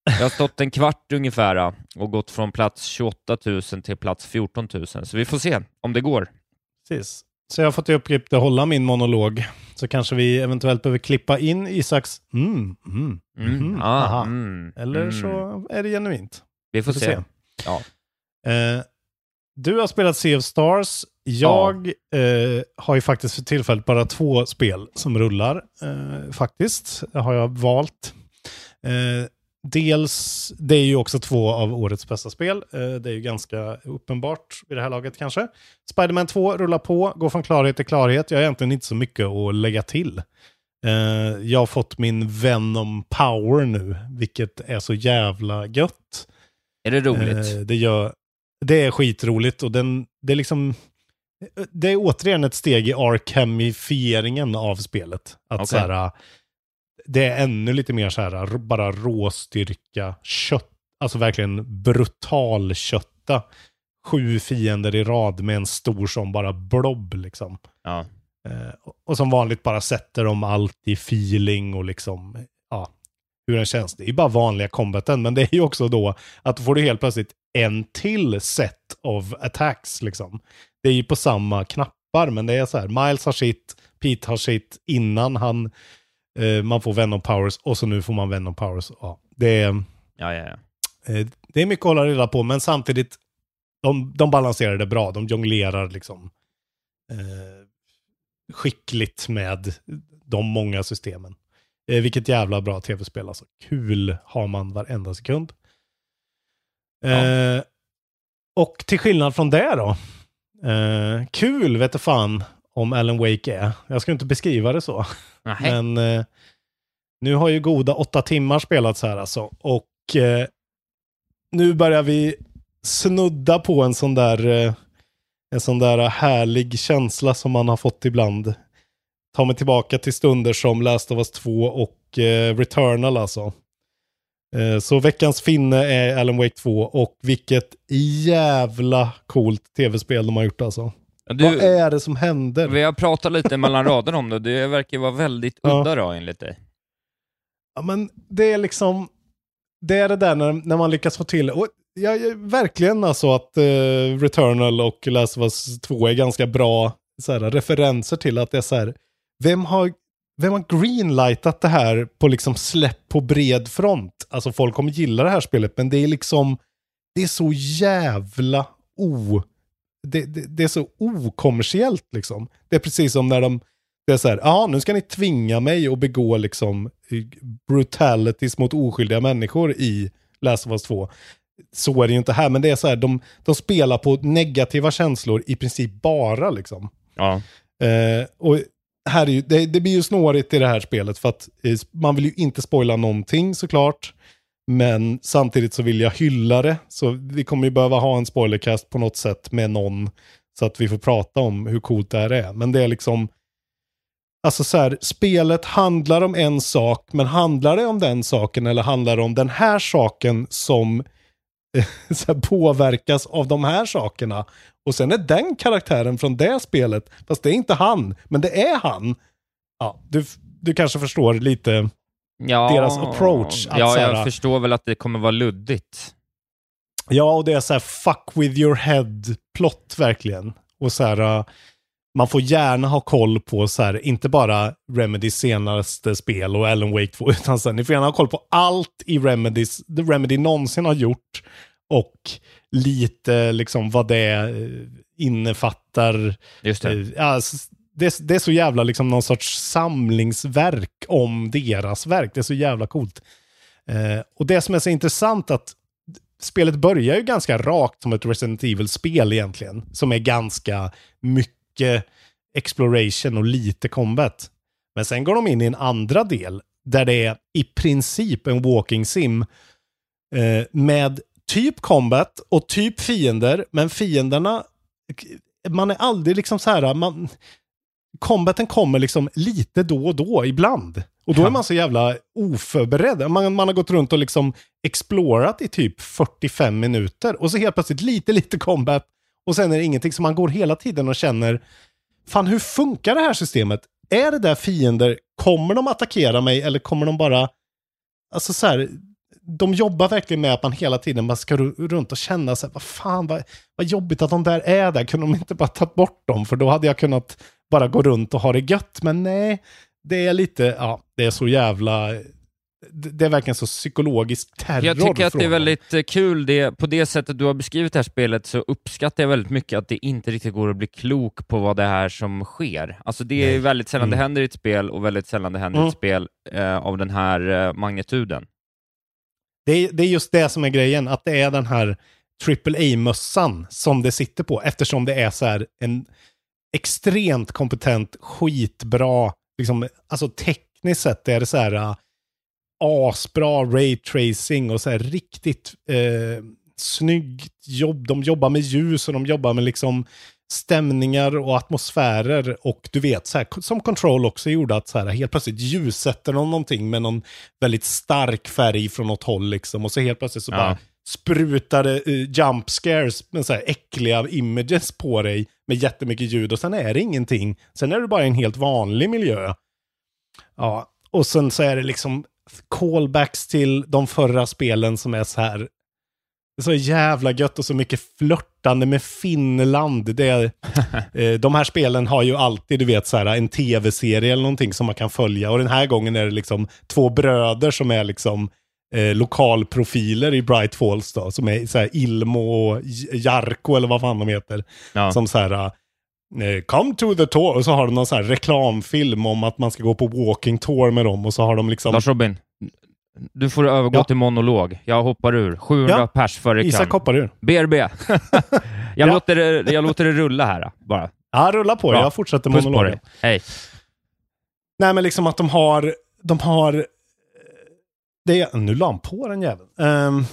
Jag har stått en kvart ungefär eh, och gått från plats 28 000 till plats 14 000, så vi får se om det går. Precis. Så jag har fått i uppgift att hålla min monolog. Så kanske vi eventuellt behöver klippa in Isaks mm, mm, Mm. mhm, Ah, mm, Eller mm. så är det genuint. Vi får Vi får se. se. Ja. Eh, du har spelat Sea of Stars. Jag eh, har ju faktiskt för tillfället bara två spel som rullar. Eh, faktiskt Det har jag valt. Eh, dels, det är ju också två av årets bästa spel. Eh, det är ju ganska uppenbart vid det här laget kanske. Spiderman 2 rullar på, går från klarhet till klarhet. Jag har egentligen inte så mycket att lägga till. Eh, jag har fått min Venom Power nu, vilket är så jävla gött. Är det roligt? Eh, det, gör, det är skitroligt och den, det är liksom... Det är återigen ett steg i arkamifieringen av spelet. Att Okej. så här, det är ännu lite mer så här, bara råstyrka, kött, alltså verkligen brutal kötta. Sju fiender i rad med en stor som bara blob liksom. Ja. Eh, och- som vanligt bara sätter de allt i feeling och liksom, ja, hur den känns. Det är ju bara vanliga combaten, men det är ju också då att får du helt plötsligt en till set of attacks liksom. Det är ju på samma knappar, men det är så här, Miles har sitt, Pete har sitt innan han, eh, man får Venom Powers och så nu får man Venom Powers. Ja, det är, Ja, ja, ja. eh, det är mycket att hålla reda på, men samtidigt, de, de balanserar det bra, de jonglerar liksom eh, skickligt med de många systemen. Eh, vilket jävla bra tv-spel alltså. Kul har man varenda sekund. Eh, och till skillnad från det då. Eh, kul vet du fan om Alan Wake är. Jag ska inte beskriva det så. Nähä. Men eh, nu har ju goda åtta timmar spelats här alltså. Och eh, nu börjar vi snudda på en sån där eh, en sån där härlig känsla som man har fått ibland. Ta mig tillbaka till stunder som Last of Us 2 och eh, Returnal alltså. Eh, så veckans finne är Alan Wake 2 och vilket jävla coolt tv-spel de har gjort alltså. Du- Vad är det som händer? Vi har pratat lite mellan raderna om det, det verkar vara väldigt Ja. udda då enligt dig. Ja, men det är liksom, det är det där när, när man lyckas få till, och jag, jag, verkligen alltså att eh, Returnal och Last of Us 2 är ganska bra så här, referenser till att det är så här, vem har, vem har greenlightat det här på liksom släpp på bred front? Alltså folk kommer gilla det här spelet, men det är liksom, det är så jävla o... Det, det, det är så okommersiellt liksom. Det är precis som när de, det är så här, ja nu ska ni tvinga mig att begå liksom brutalities mot oskyldiga människor i Last of Us 2. Så är det ju inte här, men det är så här, de, de spelar på negativa känslor i princip bara liksom. Ja. Eh, och här är ju, det, det blir ju snårigt i det här spelet för att eh, man vill ju inte spoila någonting såklart. Men samtidigt så vill jag hylla det. Så vi kommer ju behöva ha en spoilercast på något sätt med någon. Så att vi får prata om hur coolt det här är. Men det är liksom... Alltså så här, spelet handlar om en sak, men handlar det om den saken eller handlar det om den här saken som så här, påverkas av de här sakerna? Och sen är den karaktären från det spelet, fast det är inte han, men det är han. Ja, du, du kanske förstår lite Ja, deras approach. att Ja, jag förstår väl att det kommer vara luddigt. Ja, och det är så här fuck with your head-plott verkligen. Och så här, man får gärna ha koll på så här, inte bara Remedys senaste spel och Alan Wake 2, utan så här, ni får gärna ha koll på allt i Remedys, det Remedy någonsin har gjort. Och lite liksom vad det eh, innefattar. Just det. S- det, det är så jävla liksom någon sorts samlingsverk om deras verk. Det är så jävla coolt. Eh, och det som är så intressant att spelet börjar ju ganska rakt som ett Resident Evil-spel egentligen. Som är ganska mycket exploration och lite combat. Men sen går de in i en andra del där det är i princip en walking sim eh, med typ combat och typ fiender, men fienderna, man är aldrig liksom så här, man, combaten kommer liksom lite då och då ibland. Och då är man så jävla oförberedd. Man, man har gått runt och liksom explorat i typ 45 minuter och så helt plötsligt lite, lite combat och sen är det ingenting. Så man går hela tiden och känner, fan hur funkar det här systemet? Är det där fiender, kommer de attackera mig eller kommer de bara, alltså så här, de jobbar verkligen med att man hela tiden bara ska runt och känna så här, vad fan, vad, vad jobbigt att de där är där. Kunde de inte bara ta bort dem? För då hade jag kunnat bara gå runt och ha det gött. Men nej, det är lite, ja, det är så jävla, det det är verkligen så psykologisk terror. Jag tycker att det är väldigt eh, kul, det, på det sättet du har beskrivit det här spelet så uppskattar jag väldigt mycket att det inte riktigt går att bli klok på vad det är som sker. Alltså det är väldigt sällan det Mm. händer i ett spel och väldigt sällan det händer i Mm. ett spel eh, av den här eh, magnituden. Det är, det är just det som är grejen, att det är den här AAA-mössan som det sitter på, eftersom det är så här en extremt kompetent, skitbra, liksom, alltså tekniskt sett är det så här uh, asbra raytracing och så här riktigt eh, snyggt jobb. De jobbar med ljus och de jobbar med liksom stämningar och atmosfärer och du vet, så här, som Control också gjorde, att så här, helt plötsligt ljussätter de någonting med någon väldigt stark färg från något håll liksom och så helt plötsligt så Ja. bara sprutar det uh, jump scares med så här äckliga images på dig med jättemycket ljud och sen är det ingenting. Sen är det bara en helt vanlig miljö. Ja, och sen så är det liksom callbacks till de förra spelen som är så här det är så jävla gött och så mycket flörtande med Finland. Det är, eh, de här spelen har ju alltid, du vet, så här, en tv-serie eller någonting som man kan följa. Och den här gången är det liksom två bröder som är liksom eh, lokalprofiler i Bright Falls då. Som är så här Ilmo och Jarko eller vad fan de heter. Ja. Som så här, Come to the tour. Och så har de någon sån här reklamfilm om att man ska gå på walking tour med dem. Och så har de liksom... Lars Robin, du får övergå Ja. till monolog. Jag hoppar ur. 700 Ja. pers för reklam. Isak hoppar ur. BRB. jag, Ja. låter det, jag låter det rulla här bara. Ja, rulla på. Bra. Jag fortsätter Puss monologen. Hej. Nej, men liksom att de har... De har... eh, Det är, nu la han på den jäveln. Um,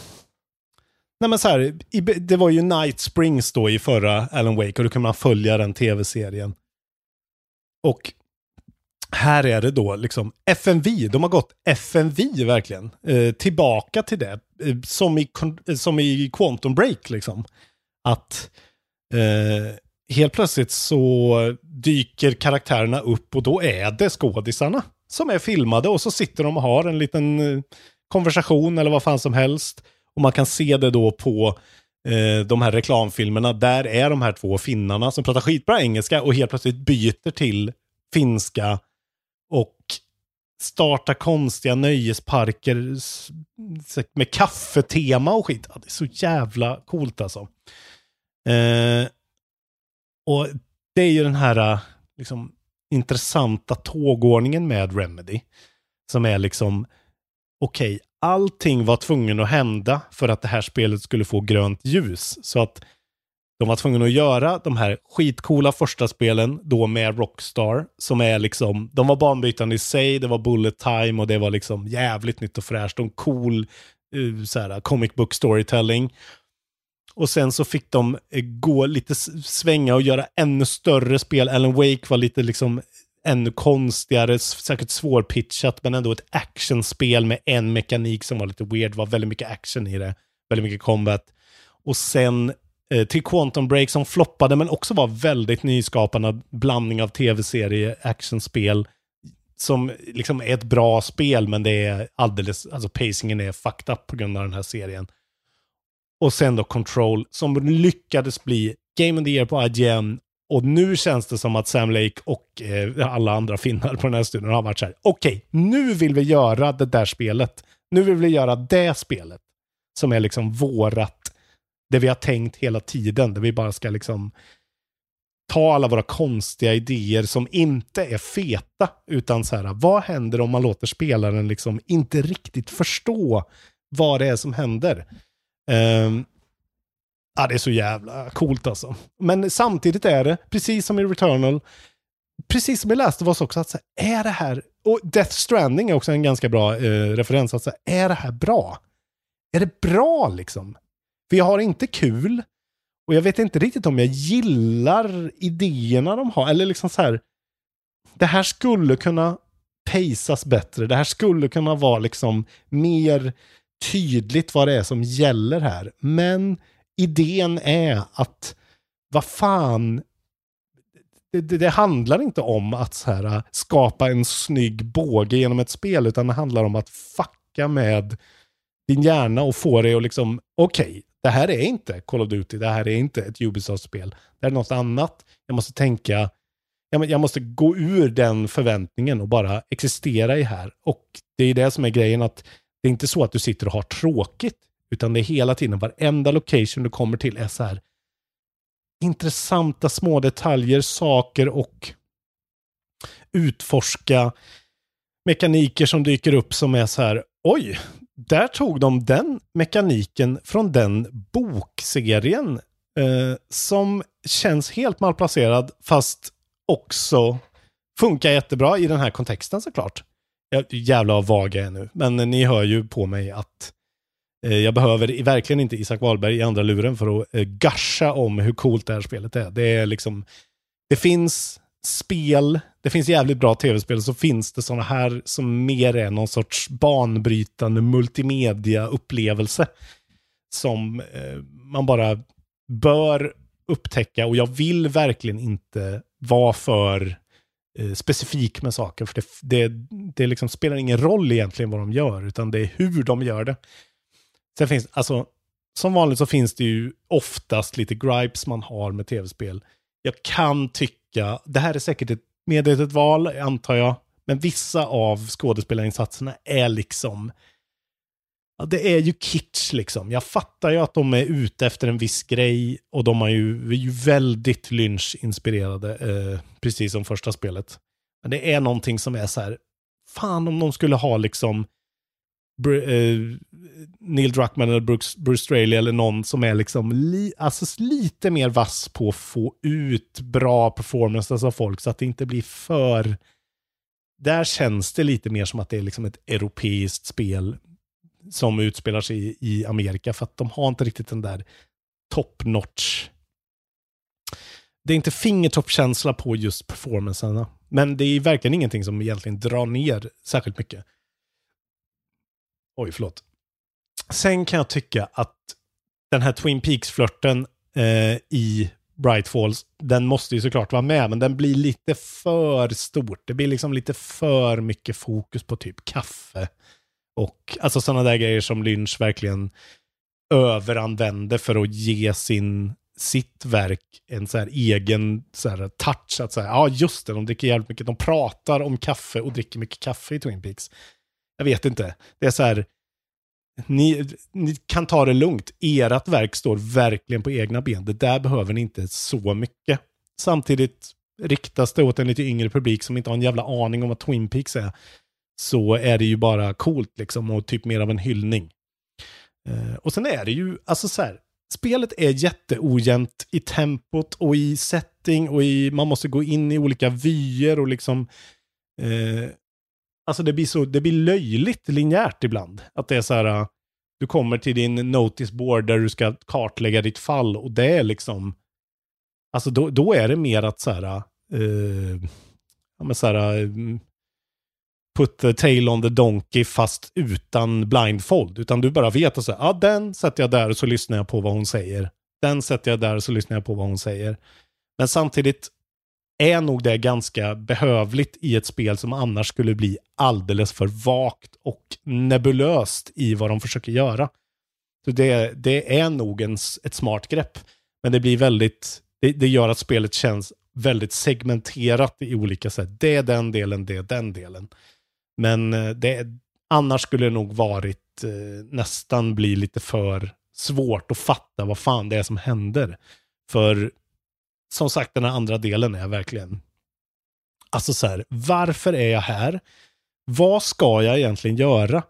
nej, men så här. I, det var ju Night Springs då i förra Alan Wake och då kunde man följa den tv-serien. Och här är det då liksom FMV. De har gått FMV verkligen. Eh, tillbaka till det. Eh, som, i, eh, som i Quantum Break liksom. Att eh, helt plötsligt så dyker karaktärerna upp och då är det skådisarna som är filmade och så sitter de och har en liten eh, konversation eller vad fan som helst. Och man kan se det då på eh, de här reklamfilmerna. Där är de här två finnarna som pratar skitbra engelska och helt plötsligt byter till finska och startar konstiga nöjesparker med kaffetema och skit. Det är så jävla coolt alltså. Eh, och det är ju den här eh, liksom, intressanta tågordningen med Remedy. Som är liksom, okej, allting var tvungen att hända för att det här spelet skulle få grönt ljus. Så att de var tvungna att göra de här skitcoola första spelen då med Rockstar. Som är liksom, de var banbrytande i sig, det var bullet time och det var liksom jävligt nytt och fräscht och en cool uh, så här, comic book storytelling. Och sen så fick de eh, gå lite svänga och göra ännu större spel. Alan Wake var lite liksom ännu konstigare, säkert svårpitchat, men ändå ett actionspel med en mekanik som var lite weird. var väldigt mycket action i det. Väldigt mycket combat. Och sen eh, till Quantum Break som floppade, men också var väldigt nyskapande blandning av tv-serie, actionspel. Som liksom är ett bra spel, men det är alldeles, alltså pacingen är fucked up på grund av den här serien. Och sen då Control som lyckades bli Game of the Year på IGN. Och nu känns det som att Sam Lake och eh, alla andra finnar på den här studion har varit så här. Okej, nu vill vi göra det där spelet. Nu vill vi göra det spelet. Som är liksom vårat, det vi har tänkt hela tiden. Där vi bara ska liksom ta alla våra konstiga idéer som inte är feta. Utan så här, vad händer om man låter spelaren liksom inte riktigt förstå vad det är som händer? Ehm, ja, det är så jävla coolt alltså. Men samtidigt är det, precis som i Returnal, precis som i Last of Us också, att så här, är det här, och Death Stranding är också en ganska bra eh, referens, att så här, är det här bra? Är det bra liksom? För jag har inte kul, och jag vet inte riktigt om jag gillar idéerna de har, eller liksom så här, det här skulle kunna paceas bättre, det här skulle kunna vara liksom mer tydligt vad det är som gäller här. Men idén är att, vad fan, det, det, det handlar inte om att så här, äh, skapa en snygg båge genom ett spel, utan det handlar om att fucka med din hjärna och få dig att liksom, okej, det här är inte Call of Duty, det här är inte ett Ubisoft-spel, det här är något annat. Jag måste tänka, jag jag måste gå ur den förväntningen och bara existera i här. Och det är det som är grejen, att det är inte så att du sitter och har tråkigt, utan det är hela tiden, varenda location du kommer till är så här intressanta små detaljer, saker och utforska mekaniker som dyker upp som är så här, oj, där tog de den mekaniken från den bokserien eh, som känns helt malplacerad fast också funkar jättebra i den här kontexten såklart. Jag, jävlar vad vag jag är nu, men ni hör ju på mig att eh, Eh, jag behöver verkligen inte Isak Wahlberg i andra luren för att eh, gasha om hur coolt det här spelet är. Det är liksom, det finns spel, det finns jävligt bra tv-spel, så finns det sådana här som mer är någon sorts banbrytande multimedia-upplevelse. Som eh, man bara bör upptäcka och jag vill verkligen inte vara för eh, specifik med saker. För det, det, det liksom spelar ingen roll egentligen vad de gör, utan det är hur de gör det. Sen finns, alltså, som vanligt så finns det ju oftast lite gripes man har med tv-spel. Jag kan tycka, det här är säkert ett medvetet val, antar jag, men vissa av skådespelarinsatserna är liksom Ja, det är ju kitsch liksom. Jag fattar ju att de är ute efter en viss grej och de är ju, är ju väldigt Lynch-inspirerade, eh, precis som första spelet. Men det är någonting som är så här, fan om de skulle ha liksom Eh, Neil Druckmann eller Bruce, Bruce Straley eller någon som är liksom li alltså lite mer vass på att få ut bra performances av folk så att det inte blir för... Där känns det lite mer som att det är liksom ett europeiskt spel som utspelar sig i, i Amerika för att de har inte riktigt den där top notch. Det är inte fingertoppkänsla på just performancerna. Men det är verkligen ingenting som egentligen drar ner särskilt mycket. Oj, förlåt. Sen kan jag tycka att den här Twin Peaks-flörten eh, i Bright Falls, den måste ju såklart vara med, men den blir lite för stort. Det blir liksom lite för mycket fokus på typ kaffe. Och alltså sådana där grejer som Lynch verkligen överanvänder för att ge sin, sitt verk en så här egen så här touch. Att säga, ja just det, de dricker jävligt mycket. De pratar om kaffe och dricker mycket kaffe i Twin Peaks. Jag vet inte. Det är så här, ni, ni kan ta det lugnt. Ert verk står verkligen på egna ben. Det där behöver ni inte så mycket. Samtidigt riktas det åt en lite yngre publik som inte har en jävla aning om vad Twin Peaks är. Så är det ju bara coolt liksom och typ mer av en hyllning. Uh, och sen är det ju, alltså så här, spelet är jätteojämnt i tempot och i setting och i, man måste gå in i olika vyer och liksom eh, Alltså det blir, så, det blir löjligt linjärt ibland. Att det är så här, äh, du kommer till din notice board där du ska kartlägga ditt fall och det är liksom, alltså då, då är det mer att så här, uh, ja men så här, uh, put the tail on the donkey fast utan blindfold. Utan du bara vet att så ja den sätter jag där och så lyssnar jag på vad hon säger. Den sätter jag där och så lyssnar jag på vad hon säger. Men samtidigt, är nog det ganska behövligt i ett spel som annars skulle bli alldeles för vagt och nebulöst i vad de försöker göra. Så det, det är nog en, ett smart grepp. Men det blir väldigt, det, det, gör att spelet känns väldigt segmenterat i olika sätt. Det är den delen, det är den delen. Men eh, det, annars skulle det nog varit eh, nästan bli lite för svårt att fatta vad fan det är som händer. För som sagt, den här andra delen är verkligen... Alltså så här, varför är jag här? Vad ska jag egentligen göra?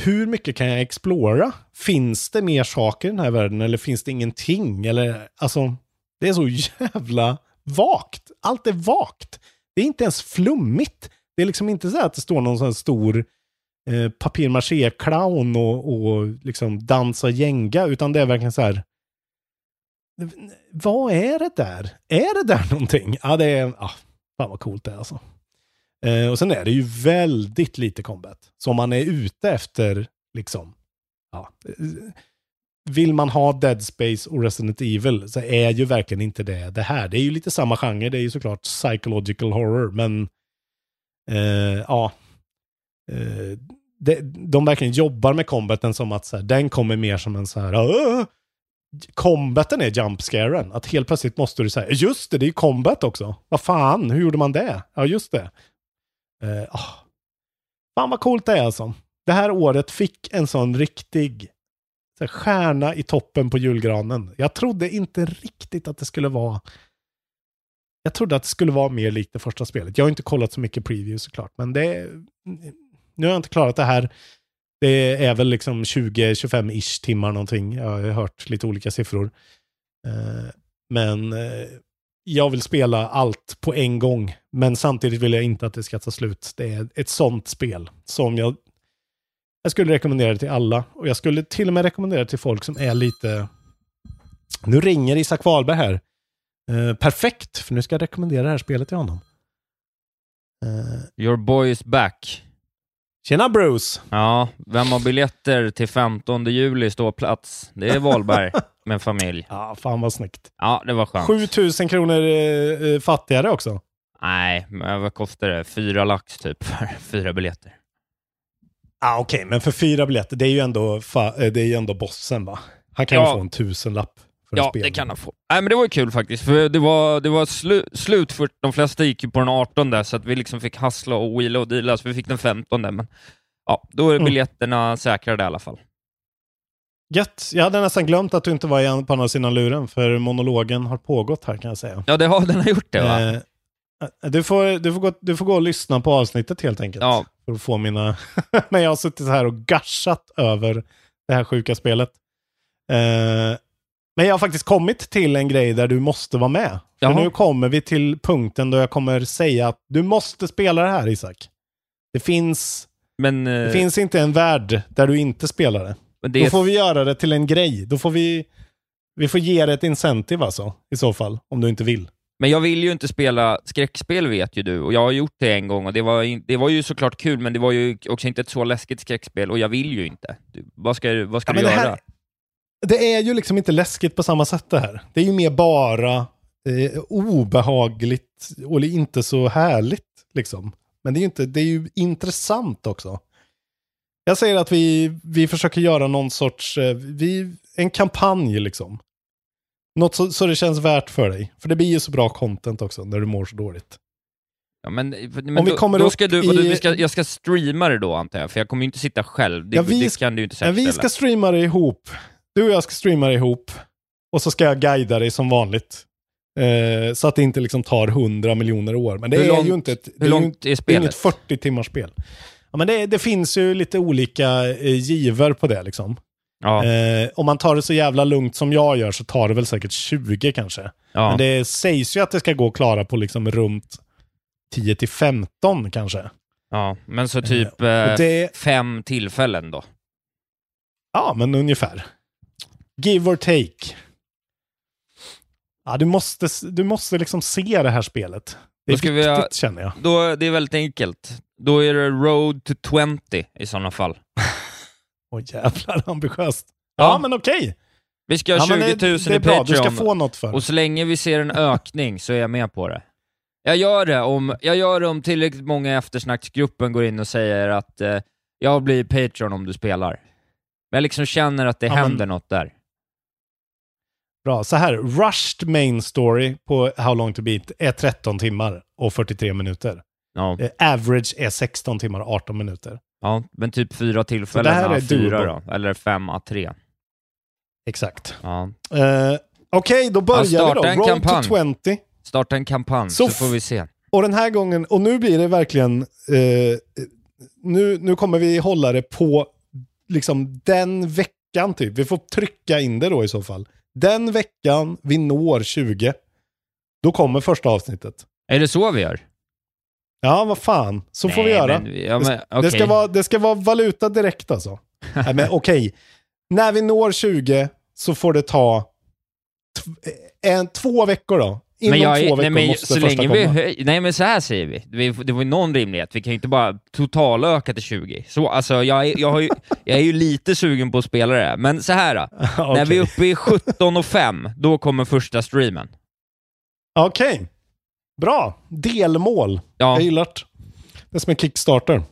Hur mycket kan jag explora? Finns det mer saker i den här världen eller finns det ingenting? Eller, alltså, det är så jävla vagt. Allt är vagt. Det är inte ens flummigt. Det är liksom inte så att det står någon sån stor eh, papier-maché-clown och, och liksom dansar gänga, utan det är verkligen så här vad är det där? Är det där någonting? Ja, det är... Ah, fan vad coolt det är alltså. Eh, och sen är det ju väldigt lite combat. Så om man är ute efter, liksom, ja, eh, vill man ha Dead Space och Resident Evil så är ju verkligen inte det det här. Det är ju lite samma genre, det är ju såklart psychological horror, men eh, ja. Eh, de, de verkligen jobbar med combaten som att så här, den kommer mer som en så här, combaten är jumpscaren. Att helt plötsligt måste du säga, just det, det är ju combat också. Vad fan, hur gjorde man det? Ja, just det. Uh, oh. Fan vad coolt det är alltså. Det här året fick en sån riktig så stjärna i toppen på julgranen. Jag trodde inte riktigt att det skulle vara... Jag trodde att det skulle vara mer likt det första spelet. Jag har inte kollat så mycket previews såklart, men det... Nu har jag inte klarat det här det är väl liksom 20-25-ish timmar någonting. Jag har hört lite olika siffror. Eh, men eh, jag vill spela allt på en gång. Men samtidigt vill jag inte att det ska ta slut. Det är ett sånt spel som jag, jag skulle rekommendera det till alla. Och jag skulle till och med rekommendera det till folk som är lite... Nu ringer Isak Wahlberg här. Eh, perfekt, för nu ska jag rekommendera det här spelet till honom. Your boy is back. Tjena Bruce! Ja, vem har biljetter till 15 juli ståplats? Det är Wahlberg med familj. Ja, fan vad snyggt. Ja, det var skönt. 7000 kronor eh, eh, fattigare också. Nej, men vad kostar det? Fyra lax typ för fyra biljetter. Ah, Okej, okay, men för fyra biljetter, det är ju ändå, eh, det är ju ändå bossen va? Han kan ja. ju få en tusenlapp. Ja, det kan han få. Nej, men det var kul faktiskt, för det var, det var slu, slut för de flesta gick ju på den 18 där, så att vi liksom fick hassla och wheela och deala, så vi fick den 15 men ja, då är mm. biljetterna mm. säkrade i alla fall. Gött. Jag hade nästan glömt att du inte var på andra sidan luren, för monologen har pågått här kan jag säga. Ja, det har, den har gjort det va? Eh, du, får, du, får gå, du får gå och lyssna på avsnittet helt enkelt. Ja. För att få mina... Men jag har suttit här och gaschat över det här sjuka spelet. Eh, men jag har faktiskt kommit till en grej där du måste vara med. För Jaha. nu kommer vi till punkten då jag kommer säga att du måste spela det här Isak. Det finns, Men, eh, det finns inte en värld där du inte spelar det. men det Då är får vi göra det till en grej. Då får vi, vi får ge det ett incentive alltså, i så fall, om du inte vill. Men jag vill ju inte spela skräckspel vet ju du, och jag har gjort det en gång och det var, in, det var ju såklart kul, men det var ju också inte ett så läskigt skräckspel och jag vill ju inte. Du, vad ska, vad ska Ja, du göra? här- Det är ju liksom inte läskigt på samma sätt det här. Det är ju mer bara eh, obehagligt och inte så härligt liksom. Men det är ju, inte, det är ju intressant också. Jag säger att vi, vi försöker göra någon sorts, eh, vi, en kampanj liksom. Något så, så det känns värt för dig. För det blir ju så bra content också när du mår så dåligt. Ja, men, men Om vi då, kommer då upp ska du, i- vi ska, jag ska streama det då antar jag, för jag kommer ju inte sitta själv. Det, Ja, vi det kan du ju inte Men vi säkerställa. ska streama det ihop. Du och jag ska streama ihop. Och så ska jag guida dig som vanligt. Eh, så att det inte liksom tar 100 miljoner år. Men det Hur är långt- ju inte ett, hur långt är är inget spelet? 40 timmars spel. Ja, men det, det finns ju lite olika eh, giver på det liksom. Ja, Eh, om man tar det så jävla lugnt som jag gör så tar det väl säkert 20 kanske. ja. Men det sägs ju att det ska gå att klara på liksom runt 10 till 15 kanske. ja. men så typ och eh, det- fem tillfällen då. Ja, men ungefär. Give or take. Ja, du måste, du måste liksom se det här spelet. Det är ska vi viktigt ha- känner jag. då. Det är väldigt enkelt. Då är det road to 20 i sådana fall. Åh jävlar ambitiöst. Ja, Ja. men okej. Vi ska ha Ja, men 20 det, 000 det är i Patreon. du ska få något för Och så länge vi ser en ökning så är jag med på det. Jag gör det om, jag gör det om tillräckligt många i eftersnacksgruppen går in och säger att eh, jag blir Patreon om du spelar. Men jag liksom känner att det Ja, men- händer något där. Bra, så här. Rushed main story på How long to beat är 13 timmar och 43 minuter. Ja, Eh, Average är 16 timmar och 18 minuter. ja men typ fyra Så tillfällen, det här är fyra doable. då. Eller fem a tre. Exakt. Ja. Eh, Okej, då börjar vi då. en Roll kampanj. to 20. Starta en kampanj så, Så får vi se. Och den här gången, och nu blir det verkligen, eh, nu, nu kommer vi hålla det på liksom den veckan typ. Vi får trycka in det då i så fall. Den veckan vi når 20, då kommer första avsnittet. Är det så vi gör? Ja, vad fan. Så får vi Nej, göra. men- ja, det, men, det, okej. ska vara, det ska vara valuta direkt alltså. Nej, men okej. När vi når 20 så får det ta en, två veckor då. Inom men jag, två veckor nej, men, måste så länge vi komma. Nej men så här säger vi, det var ju någon rimlighet, vi kan ju inte bara totalöka till 20. Så, alltså, jag, är, jag, har ju, jag är ju lite sugen på att spela det men så här då. När vi är uppe i 17 och 5, då kommer första streamen. Okej. Bra. Delmål. Ja, Jag gillar det. Det är som en Kickstarter.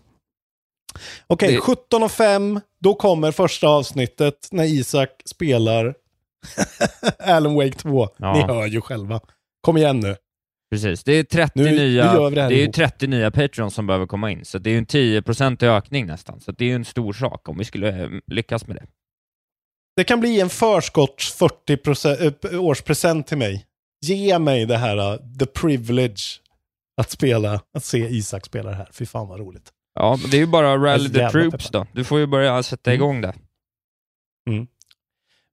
Okej, Det- 17 och 5. Då kommer första avsnittet när Isak spelar Alan Wake 2. Ja. Ni hör ju själva. Kom igen nu. precis. Det är 30 Nu- nya, det det är ju ihop. 30 nya Patreons som behöver komma in, så det är ju en 10% ökning nästan. Så det är ju en stor sak om vi skulle eh, lyckas med det. Det kan bli en förskotts 40 äh, årspresent till mig. Ge mig det här, uh, the privilege att spela, att se Isak spela det här. Fy fan vad roligt. Ja, det är ju bara Rally så the Troops peppad. då. Du får ju börja sätta Mm. igång det.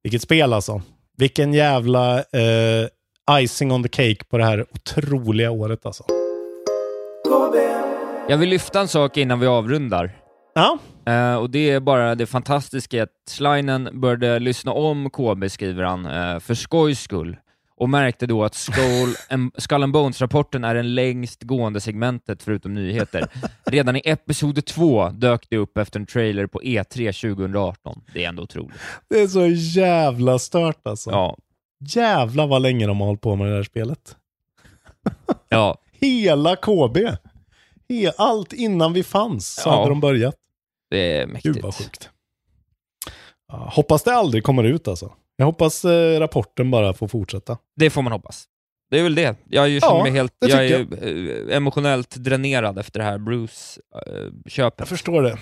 Vilket spel alltså. Vilken jävla eh, icing on the cake på det här otroliga året alltså. Jag vill lyfta en sak innan vi avrundar. Ja, Eh, och det är bara det fantastiska att Schleinen började lyssna om KB, skriver han, eh, för skojs skull. Och märkte då att Skull, en, Skull and Bones-rapporten är den längst gående segmentet förutom nyheter. Redan i episod 2 dök det upp efter en trailer på E E3 2018. Det är ändå otroligt. det är så jävla stört alltså. Ja, Jävlar vad länge de har hållit på med det här spelet. ja. Hela KB. He allt innan vi fanns så Ja. hade de börjat. det är Gud mäktigt. vad sjukt. Ja, hoppas det aldrig kommer ut alltså. Jag hoppas eh, rapporten bara får fortsätta. Det får man hoppas. Det är väl det. Jag är ju Ja, är helt, jag är ju, eh, emotionellt dränerad efter det här Bruce-köpet. Jag förstår det.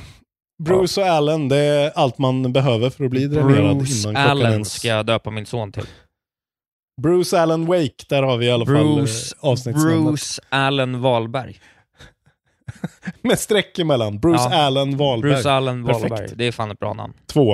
Bruce och Allen, det är allt man behöver för att bli dränerad Bruce Allen ens... ska jag döpa min son till. Bruce Allen Wake, där har vi i alla fall Bruce, eh, avsnittsnamnet. Bruce Allen Wahlberg. Med streck emellan. Bruce Ja. Allen Wahlberg. Bruce Allen Perfekt. Wahlberg. Det är fan ett bra namn. Två.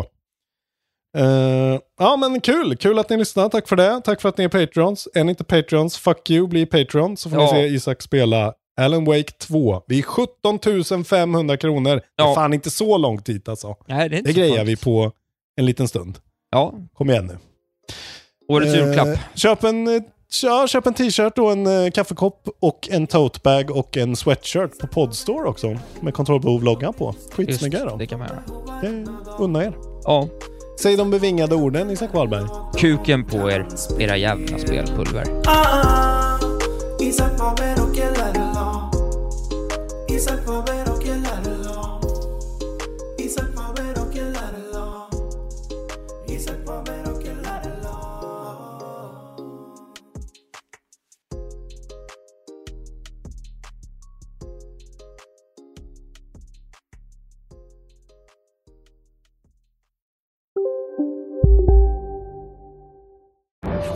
Eh, ja men kul, kul att ni lyssnar. Tack för det. Tack för att ni är Patrons. Är ni inte Patrons, fuck you, bli Patron. Så får Ja. ni se Isak spela Alan Wake 2. Vi är 17 500 kronor. Det är Ja. fan inte så långt dit alltså. Nej, det är inte Det grejar vi på en liten stund. Ja, Kom igen nu. Årets Eh, julklapp. Köp en, eh, ja, köp en t-shirt och en eh, kaffekopp och en totebag och en sweatshirt på Podstore också. Med kontrollbehov-loggan på. Skitsnygga är Just, de. det kan man göra. Det unna er. Ja, Säg de bevingade orden Isak Wahlberg. kuken på er, era jävla spelpulver. Ah, Isaac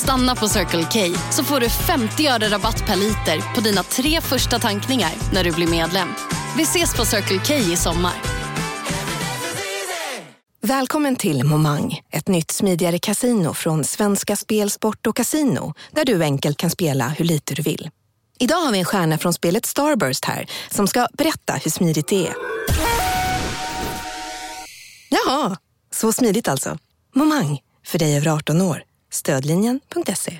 Stanna på Circle K så får du 50 öre rabatt per liter på dina tre första tankningar när du blir medlem. Vi ses på Circle K i sommar. Välkommen till Momang, ett nytt smidigare casino från Svenska Spel, Sport och Casino där du enkelt kan spela hur lite du vill. Idag har vi en stjärna från spelet Starburst här som ska berätta hur smidigt det är. Jaha, så smidigt alltså. Momang, för dig över 18 år. Stödlinjen.se.